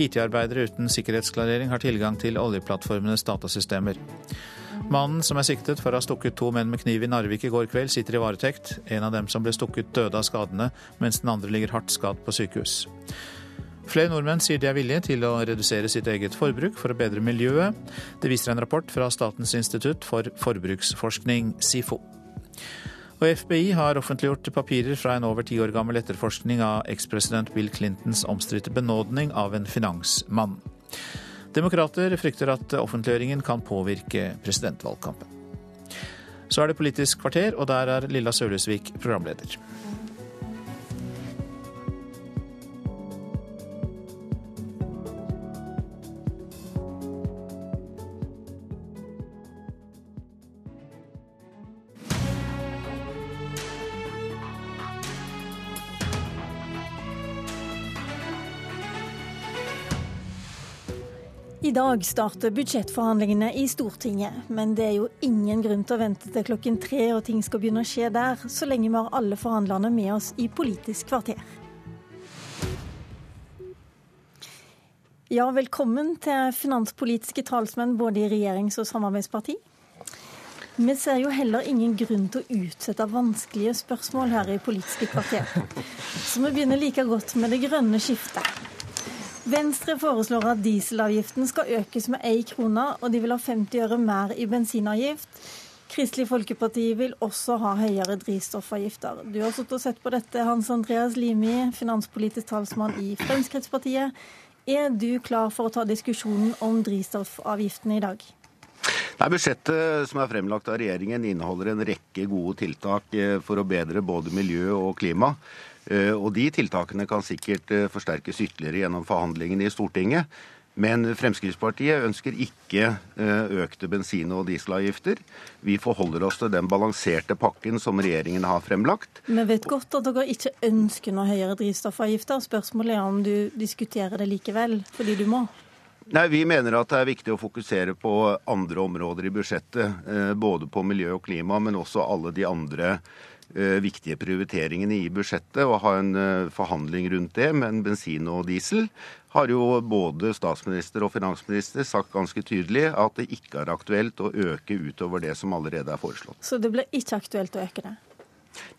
IT-arbeidere uten sikkerhetsklarering har tilgang til oljeplattformenes datasystemer. Mannen som er siktet for å ha stukket to menn med kniv i Narvik i går kveld, sitter i varetekt. En av dem som ble stukket, døde av skadene, mens den andre ligger hardt skadd på sykehus. Flere nordmenn sier de er villige til å redusere sitt eget forbruk for å bedre miljøet. Det viser en rapport fra Statens institutt for forbruksforskning, SIFO. Og FBI har offentliggjort papirer fra en over ti år gammel etterforskning av ekspresident Bill Clintons omstridte benådning av en finansmann. Demokrater frykter at offentliggjøringen kan påvirke presidentvalgkampen. Så er det Politisk kvarter, og der er Lilla Sølhusvik programleder. I dag starter budsjettforhandlingene i Stortinget, men det er jo ingen grunn til å vente til klokken tre og ting skal begynne å skje der, så lenge vi har alle forhandlerne med oss i Politisk kvarter. Ja, velkommen til finanspolitiske talsmenn både i regjerings- og samarbeidsparti. Vi ser jo heller ingen grunn til å utsette vanskelige spørsmål her i Politiske kvarter. Så vi begynner like godt med det grønne skiftet. Venstre foreslår at dieselavgiften skal økes med én krone, og de vil ha 50 øre mer i bensinavgift. Kristelig Folkeparti vil også ha høyere drivstoffavgifter. Du har sittet og sett på dette, Hans Andreas Limi, finanspolitisk talsmann i Fremskrittspartiet. Er du klar for å ta diskusjonen om drivstoffavgiftene i dag? Nei, Budsjettet som er fremlagt av regjeringen inneholder en rekke gode tiltak eh, for å bedre både miljø og klima. Eh, og De tiltakene kan sikkert eh, forsterkes ytterligere gjennom forhandlingene i Stortinget. Men Fremskrittspartiet ønsker ikke eh, økte bensin- og dieselavgifter. Vi forholder oss til den balanserte pakken som regjeringen har fremlagt. Vi vet godt at dere ikke ønsker noe høyere drivstoffavgifter. Spørsmålet er om du diskuterer det likevel, fordi du må? Nei, Vi mener at det er viktig å fokusere på andre områder i budsjettet. Både på miljø og klima, men også alle de andre viktige prioriteringene i budsjettet og ha en eh, forhandling rundt det. Men bensin og diesel har jo både statsminister og finansminister sagt ganske tydelig at det ikke er aktuelt å øke utover det som allerede er foreslått. Så det blir ikke aktuelt å øke det?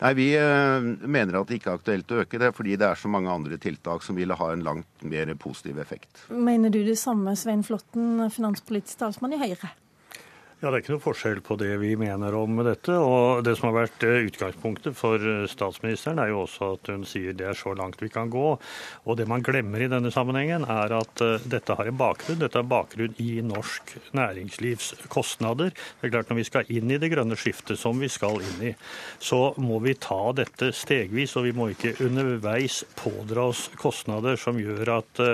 Nei, Vi eh, mener at det ikke er aktuelt å øke det, fordi det er så mange andre tiltak som ville ha en langt mer positiv effekt. Mener du det samme, Svein Flåtten, finanspolitisk talsmann i Høyre? Ja, Det er ikke noe forskjell på det vi mener om dette. og Det som har vært eh, utgangspunktet for eh, statsministeren, er jo også at hun sier det er så langt vi kan gå. Og Det man glemmer i denne sammenhengen, er at eh, dette har en bakgrunn. Dette har bakgrunn i norsk næringslivs kostnader. Det er klart Når vi skal inn i det grønne skiftet, som vi skal inn i, så må vi ta dette stegvis. Og vi må ikke underveis pådra oss kostnader som gjør at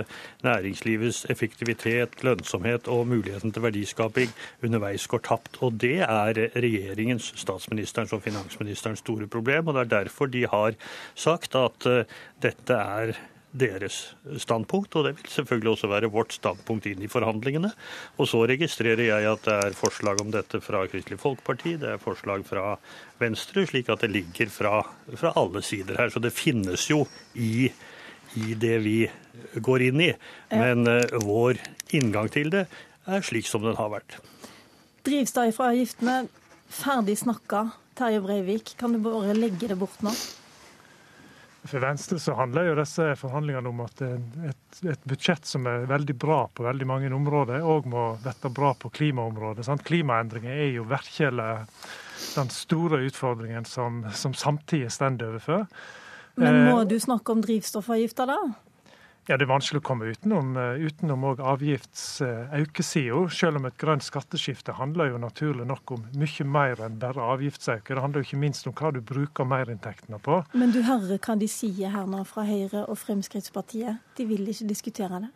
næringslivets effektivitet, lønnsomhet og muligheten til verdiskaping underveis går går tapt. Og det er regjeringens, statsministerens og finansministerens store problem. Og det er derfor de har sagt at eh, dette er deres standpunkt, og det vil selvfølgelig også være vårt standpunkt inn i forhandlingene. Og så registrerer jeg at det er forslag om dette fra Kristelig Folkeparti, det er forslag fra Venstre, slik at det ligger fra, fra alle sider her. Så det finnes jo i, i det vi går inn i. Men uh, vår inngang til det er slik som den har vært. Drivstoffavgiftene, ferdig snakka. Terje Breivik, kan du bare legge det bort nå? For Venstre så handler jo disse forhandlingene om at et, et budsjett som er veldig bra på veldig mange områder, òg må bli bra på klimaområdet. Sant? Klimaendringer er jo virkelig den store utfordringen som, som samtidig står overfor. Men må eh, du snakke om drivstoffavgifter da? Ja, Det er vanskelig å komme utenom, eh, utenom avgiftsøkesida. Selv om et grønt skatteskifte handler jo naturlig nok om mye mer enn bare avgiftsøke. Det handler jo ikke minst om hva du bruker merinntektene på. Men du hører hva de sier her nå fra Høyre og Fremskrittspartiet. De vil ikke diskutere det?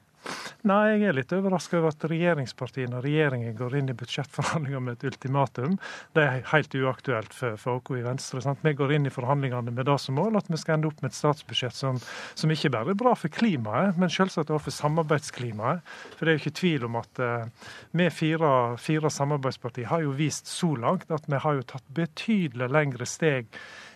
Nei, jeg er litt overraska over at regjeringspartiene og regjeringen går inn i budsjettforhandlinger med et ultimatum. Det er helt uaktuelt for, for oss i Venstre. Sant? Vi går inn i forhandlingene med det som mål at vi skal ende opp med et statsbudsjett som, som ikke bare er bra for klimaet, men selvsagt også for samarbeidsklimaet. For det er jo ikke tvil om at uh, vi fire, fire samarbeidspartier har jo vist så langt at vi har jo tatt betydelig lengre steg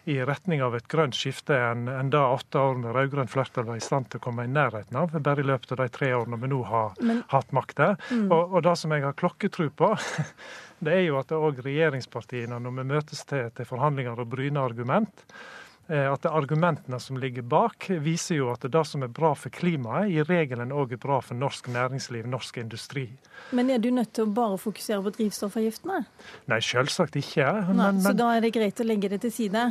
i retning av et grønt skifte enn en da åtte år med rød-grønt flertall var i stand til å komme i nærheten av, bare i løpet av de tre årene vi nå har Men, hatt makta. Mm. Og, og, det som jeg har klokketro på, det er jo at òg regjeringspartiene, når vi møtes til, til forhandlinger og bryner argument, at argumentene som ligger bak, viser jo at det som er bra for klimaet, i regelen òg er bra for norsk næringsliv, norsk industri. Men er du nødt til å bare fokusere på drivstoffavgiftene? Nei, selvsagt ikke. Men, Nei, så da er det greit å legge det til side?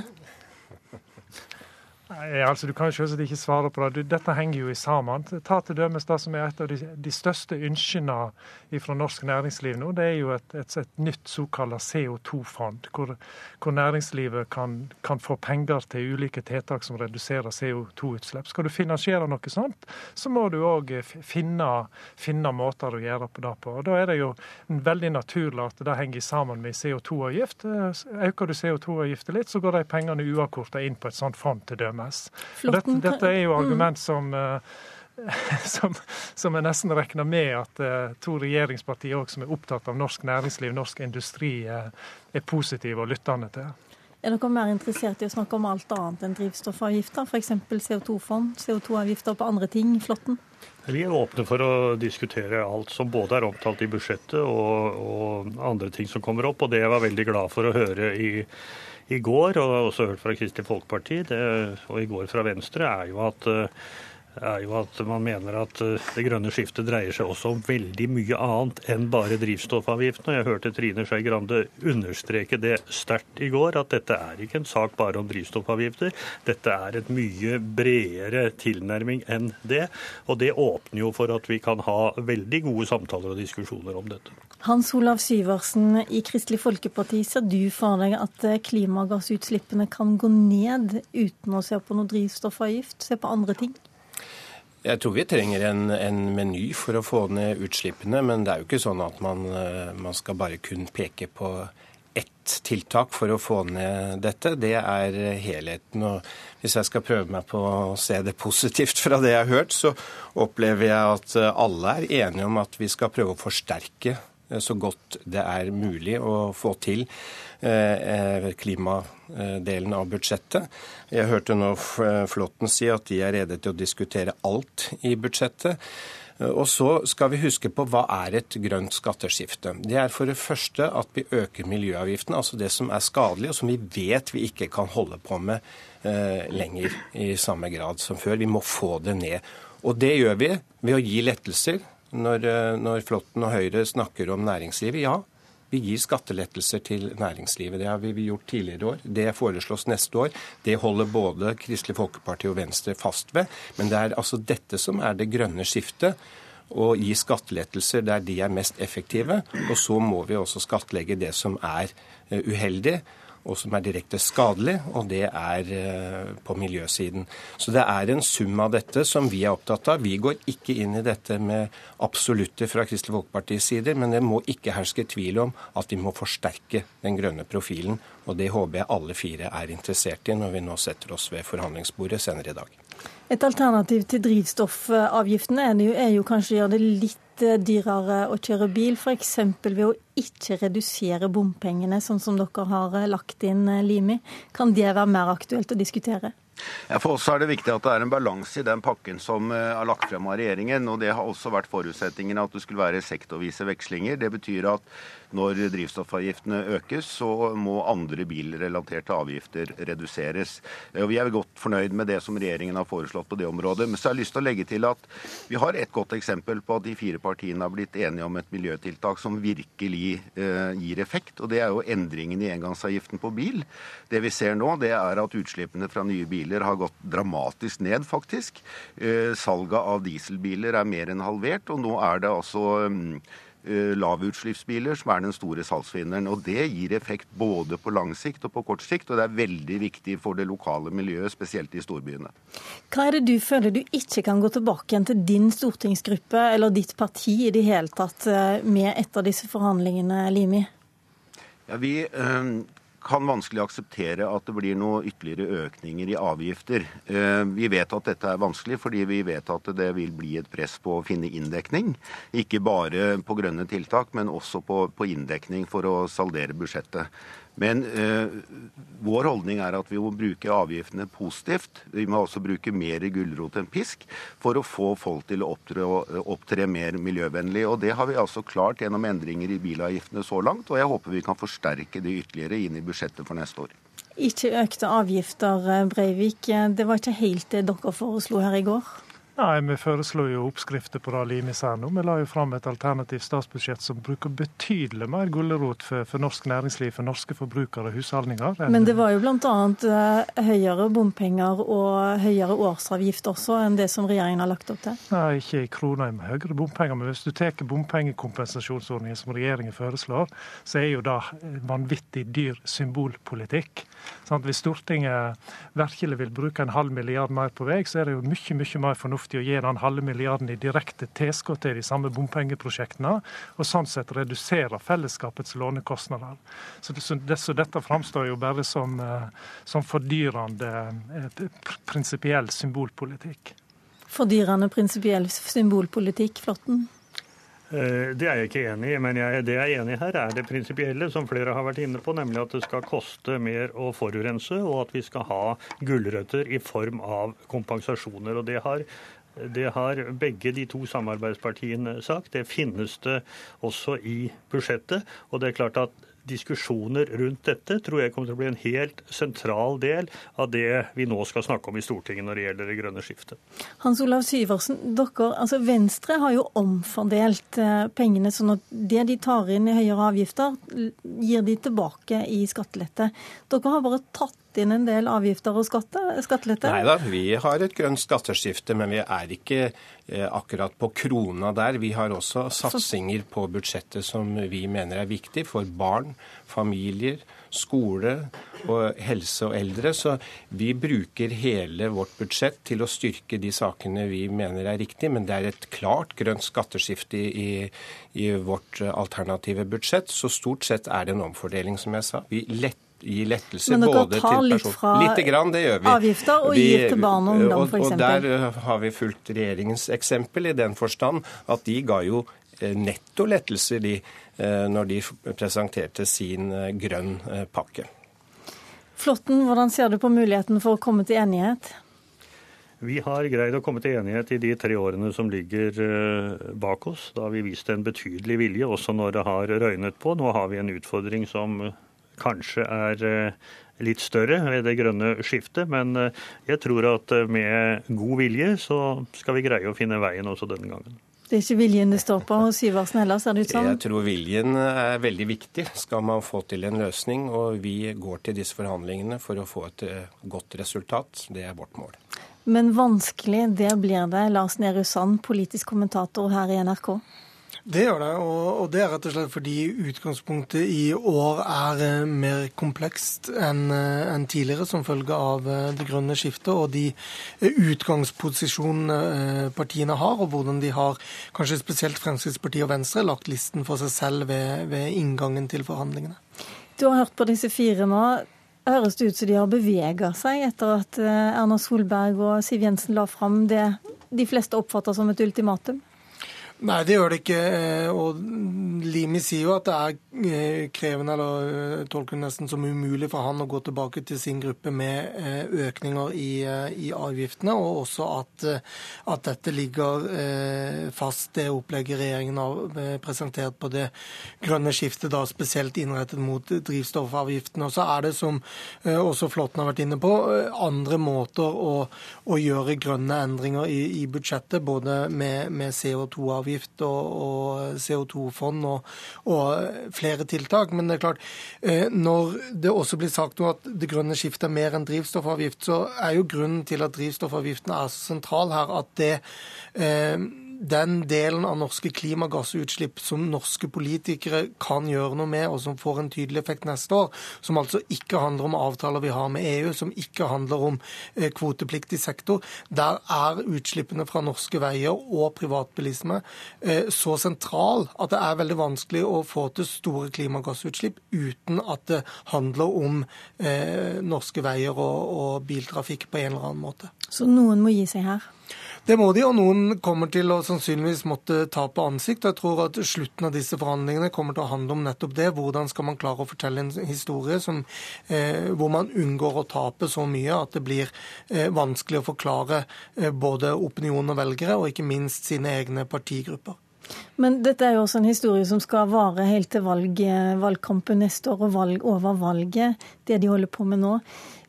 Nei, altså Du kan jo selvsagt ikke svare på det. Dette henger jo i sammen. Ta til dømes det som er et av de, de største ønskene fra norsk næringsliv nå. Det er jo et, et, et nytt såkalt CO2-fond, hvor, hvor, næringslivet kan, kan, få penger til ulike tiltak som reduserer CO2-utslipp. Skal du finansiere noe sånt, så må du òg finne, finne, måter å gjøre på det på. Og Da er det jo veldig naturlig at det henger sammen med CO2-avgift. Øker du CO2-avgiften litt, så går de pengene uavkorta inn på et sånt fond til dømes dømes. Dette, dette, er jo mm. argument som, eh, som, som jeg nesten regner med at uh, to regjeringspartier også, som er opptatt av norsk næringsliv, norsk industri, uh, er positive og lyttende til. Er dere mer interessert i å snakke om alt annet enn drivstoffavgifter? F.eks. CO2-fond, CO2-avgifter på andre ting? Flåtten? Vi er åpne for å diskutere alt som både er omtalt i budsjettet og, og andre ting som kommer opp. Og det jeg var veldig glad for å høre i i går, og også hørt fra Kristelig Folkeparti det, og i går fra Venstre, er jo at uh, er jo at man mener at eh, det grønne skiftet dreier seg også om veldig mye annet enn bare drivstoffavgiftene. Jeg hørte Trine Skei Grande understreke det sterkt i går, at dette er ikke en sak bare om drivstoffavgifter. Dette er et mye bredere tilnærming enn det. Og det åpner jo for at vi kan ha veldig gode samtaler og diskusjoner om dette. Hans Olav Syversen i Kristelig Folkeparti, ser du for deg at eh, klimagassutslippene kan gå ned uten å se på noe drivstoffavgift, se på andre ting? Jeg tror vi trenger en, en, meny for å få ned utslippene, men det er jo ikke sånn at man, eh, man, skal bare kun peke på ett tiltak for å få ned dette. Det er helheten. Og hvis jeg skal prøve meg på å se det positivt fra det jeg har hørt, så opplever jeg at alle er enige om at vi skal prøve å forsterke så godt det er mulig å få til eh, klimadelen av budsjettet. Jeg hørte nå Flåtten si at de er rede til å diskutere alt i budsjettet. Eh, og så skal vi huske på hva er et grønt skatteskifte. Det er for det første at vi øker miljøavgiften, altså det som er skadelig, og som vi vet vi ikke kan holde på med eh, lenger i samme grad som før. Vi må få det ned. Og det gjør vi ved å gi lettelser når, eh, når Flåtten og Høyre snakker om næringslivet. Ja, Vi gir skattelettelser til næringslivet. Det har vi gjort tidligere år. Det foreslås neste år. Det holder både Kristelig Folkeparti og Venstre fast ved. Men det er altså dette som er det grønne skiftet Å gi skattelettelser der de er mest effektive. Og så må vi også skattlegge det som er eh, uheldig og som er direkte skadelig, og det er eh, på miljøsiden. Så det er en sum av dette som vi er opptatt av. Vi går ikke inn i dette med absolutter fra Kristelig Folkepartis side, men det må ikke herske tvil om at vi må forsterke den grønne profilen. Og det håper jeg alle fire er interessert i når vi nå setter oss ved forhandlingsbordet senere i dag. Et alternativ til drivstoffavgiftene er, er jo kanskje å gjøre det litt eh, dyrere å kjøre bil, f.eks. ved å ikke redusere bompengene, sånn som dere har eh, lagt inn, eh, Limi. Kan det være mer aktuelt å diskutere? Ja, for oss er det viktig at det er en balanse i den pakken som er lagt frem av regjeringen. og Det har også vært forutsetningen at det skulle være sektorvise vekslinger. Det betyr at når drivstoffavgiftene økes, så må andre bilrelaterte avgifter reduseres. Og Vi er godt fornøyd med det som regjeringen har foreslått på det området. Men så har jeg lyst til å legge til at vi har et godt eksempel på at de fire partiene har blitt enige om et miljøtiltak som virkelig eh, gir effekt. og Det er jo endringen i engangsavgiften på bil. Det vi ser nå, det er at utslippene fra nye biler har gått dramatisk ned, faktisk. Eh, salget av dieselbiler er mer enn halvert, og nå er det altså mm, lavutslippsbiler som er den store salgsvinneren. Og Det gir effekt både på lang sikt og på kort sikt, og det er veldig viktig for det lokale miljøet, spesielt i storbyene. Hva er det du føler du ikke kan gå tilbake igjen til din stortingsgruppe eller ditt parti i det hele tatt eh, med etter disse forhandlingene, Limi? Ja, vi... Øh kan vanskelig akseptere at det blir noe ytterligere økninger i avgifter. Eh, vi vet at dette er vanskelig, fordi vi vet at det vil bli et press på å finne inndekning. Ikke bare på grønne tiltak, men også på, på inndekning for å saldere budsjettet. Men eh, vår holdning er at vi må bruke avgiftene positivt. Vi må også bruke mer gulrot enn pisk for å få folk til å opptre, opptre, mer miljøvennlig. Og Det har vi altså klart gjennom endringer i bilavgiftene så langt, og jeg håper vi kan forsterke det ytterligere inn i budsjettet for neste år. Ikke økte avgifter, Breivik. Det var ikke helt det dere foreslo her i går? Nei, Vi foreslo jo oppskrifter på det Limi sier nå. Vi la jo fram et alternativt statsbudsjett som bruker betydelig mer gulrot for, for, norsk næringsliv, for norske forbrukere og husholdninger. Men det var jo bl.a. Uh, høyere bompenger og høyere årsavgift også enn det som regjeringen har lagt opp til? Nei, ikke i kroner med høyere bompenger. Men hvis du tar bompengekompensasjonsordningen som regjeringen foreslår, så er jo det vanvittig dyr symbolpolitikk. Sånn, hvis Stortinget virkelig vil bruke en halv milliard mer på vei, så er det jo mye, mye mer fornuftig fornuftig å gi den halve milliarden i direkte tilskudd til de samme bompengeprosjektene, og sånn sett redusere fellesskapets lånekostnader. Så, det, så dette framstår jo bare som, eh, som fordyrende eh, prinsipiell symbolpolitikk. Fordyrende prinsipiell symbolpolitikk, Flåtten? Eh, det er jeg ikke enig i, men jeg, det jeg er enig i her, er det prinsipielle, som flere har vært inne på, nemlig at det skal koste mer å forurense, og at vi skal ha gulrøtter i form av kompensasjoner. og det har det har begge de to samarbeidspartiene sagt. Det finnes det også i budsjettet. Og det er klart at diskusjoner rundt dette tror jeg kommer til å bli en helt sentral del av det vi nå skal snakke om i Stortinget når det gjelder det grønne skiftet. Hans Olav Syversen, dere, altså Venstre har jo omfordelt eh, pengene sånn at det de tar inn i høyere avgifter, gir de tilbake i skattelette. Dere har bare tatt inn en del avgifter og skatte, skattelette? Nei da, vi har et grønt skatteskifte, men vi er ikke eh, akkurat på krona der. Vi har også satsinger på budsjettet som vi mener er viktig for barn, familier, skole og helse og eldre. Så vi bruker hele vårt budsjett til å styrke de sakene vi mener er riktige. Men det er et klart grønt skatteskifte i, i vårt alternative budsjett. Så stort sett er det en omfordeling, som jeg sa. Vi letter gi lettelser både til personer litt fra Lite grann, det gjør vi. avgifter og gir til barn og ungdom, f.eks. Og der uh, har vi fulgt regjeringens eksempel i den forstand at de ga jo uh, netto lettelser, de, uh, når de presenterte sin grønn pakke. Flåtten, hvordan ser du på muligheten for å komme til enighet? Vi har greid å komme til enighet i de tre årene som ligger bak oss. Da har vi vist en betydelig vilje, også når det har røynet på. Nå har vi en utfordring som kanskje er eh, litt større ved det grønne skiftet. Men eh, jeg tror at eh, med god vilje så skal vi greie å finne veien også denne gangen. Det er ikke viljen det står på hos Syversen heller, ser det ut som? Jeg tror viljen er veldig viktig, skal man få til en løsning. Og vi går til disse forhandlingene for å få et godt resultat. Det er vårt mål. Men vanskelig, det blir det. Lars Nehru Sand, politisk kommentator her i NRK. Det gjør det, og, det er rett og slett fordi utgangspunktet i år er eh, mer komplekst enn eh, tidligere som følge av eh, det grønne skiftet og de utgangsposisjonene partiene har, og hvordan de har, kanskje spesielt Fremskrittspartiet og Venstre, lagt listen for seg selv ved, ved inngangen til forhandlingene. Du har hørt på disse fire nå. Høres det ut som de har bevega seg etter at Erna Solberg og Siv Jensen la fram det de fleste oppfatter som et ultimatum? Nei, det gjør det ikke. Eh, og Limi sier jo at det er eh, krevende, eller eh, tolker nesten som umulig for han å gå tilbake til sin gruppe med økninger i, i avgiftene, og også at, at, dette ligger fast, det opplegget regjeringen har presentert på det grønne skiftet, da spesielt innrettet mot drivstoffavgiftene. Og så er det, som også Flåtten har vært inne på, andre måter å, å gjøre grønne endringer i, i budsjettet, både med, med CO2-avgift avgift og, og CO2-fond og, og, flere tiltak. Men det er klart, eh, når det også blir sagt at det grønne skiftet er mer enn drivstoffavgift, så er jo grunnen til at drivstoffavgiftene er så sentral her, at det eh, den delen av norske klimagassutslipp som norske politikere kan gjøre noe med, og som får en tydelig effekt neste år, som altså ikke handler om avtaler vi har med EU, som ikke handler om eh, kvotepliktig sektor, der er utslippene fra norske veier og privatbilisme eh, så sentral at det er veldig vanskelig å få til store klimagassutslipp uten at det handler om eh, norske veier og, og biltrafikk på en eller annen måte. Så noen må gi seg her? Det må de, og noen kommer til å sannsynligvis måtte ta på ansikt. og Jeg tror at slutten av disse forhandlingene kommer til å handle om nettopp det. Hvordan skal man klare å fortelle en historie som, eh, hvor man unngår å tape så mye at det blir eh, vanskelig å forklare eh, både opinion og velgere, og ikke minst sine egne partigrupper. Men dette er jo også en historie som skal vare helt til valg, valgkampen neste år og valg over valget, det de holder på med nå.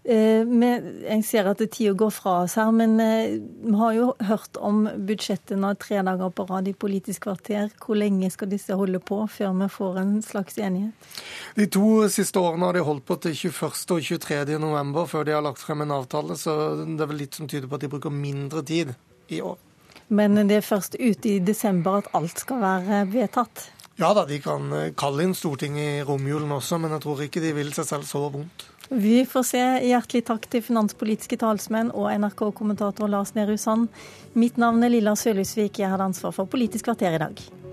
Eh, jeg ser at tida går fra oss her, men eh, vi har jo hørt om budsjettet nå tre dager på rad i Politisk kvarter. Hvor lenge skal disse holde på før vi får en slags enighet? De to siste årene har de holdt på til 21. og 23. november før de har lagt frem en avtale, så det er vel litt som tyder på at de bruker mindre tid i år. Men det er først ute i desember at alt skal være vedtatt? Ja da, de kan eh, kalle inn Stortinget i romjulen også, men jeg tror ikke de vil seg selv så vondt. Vi får se. Hjertelig takk til finanspolitiske talsmenn og NRK-kommentator Lars Nehru Sand. Mitt navn er Lilla Sølhusvik. Jeg hadde ansvar for Politisk kvarter i dag.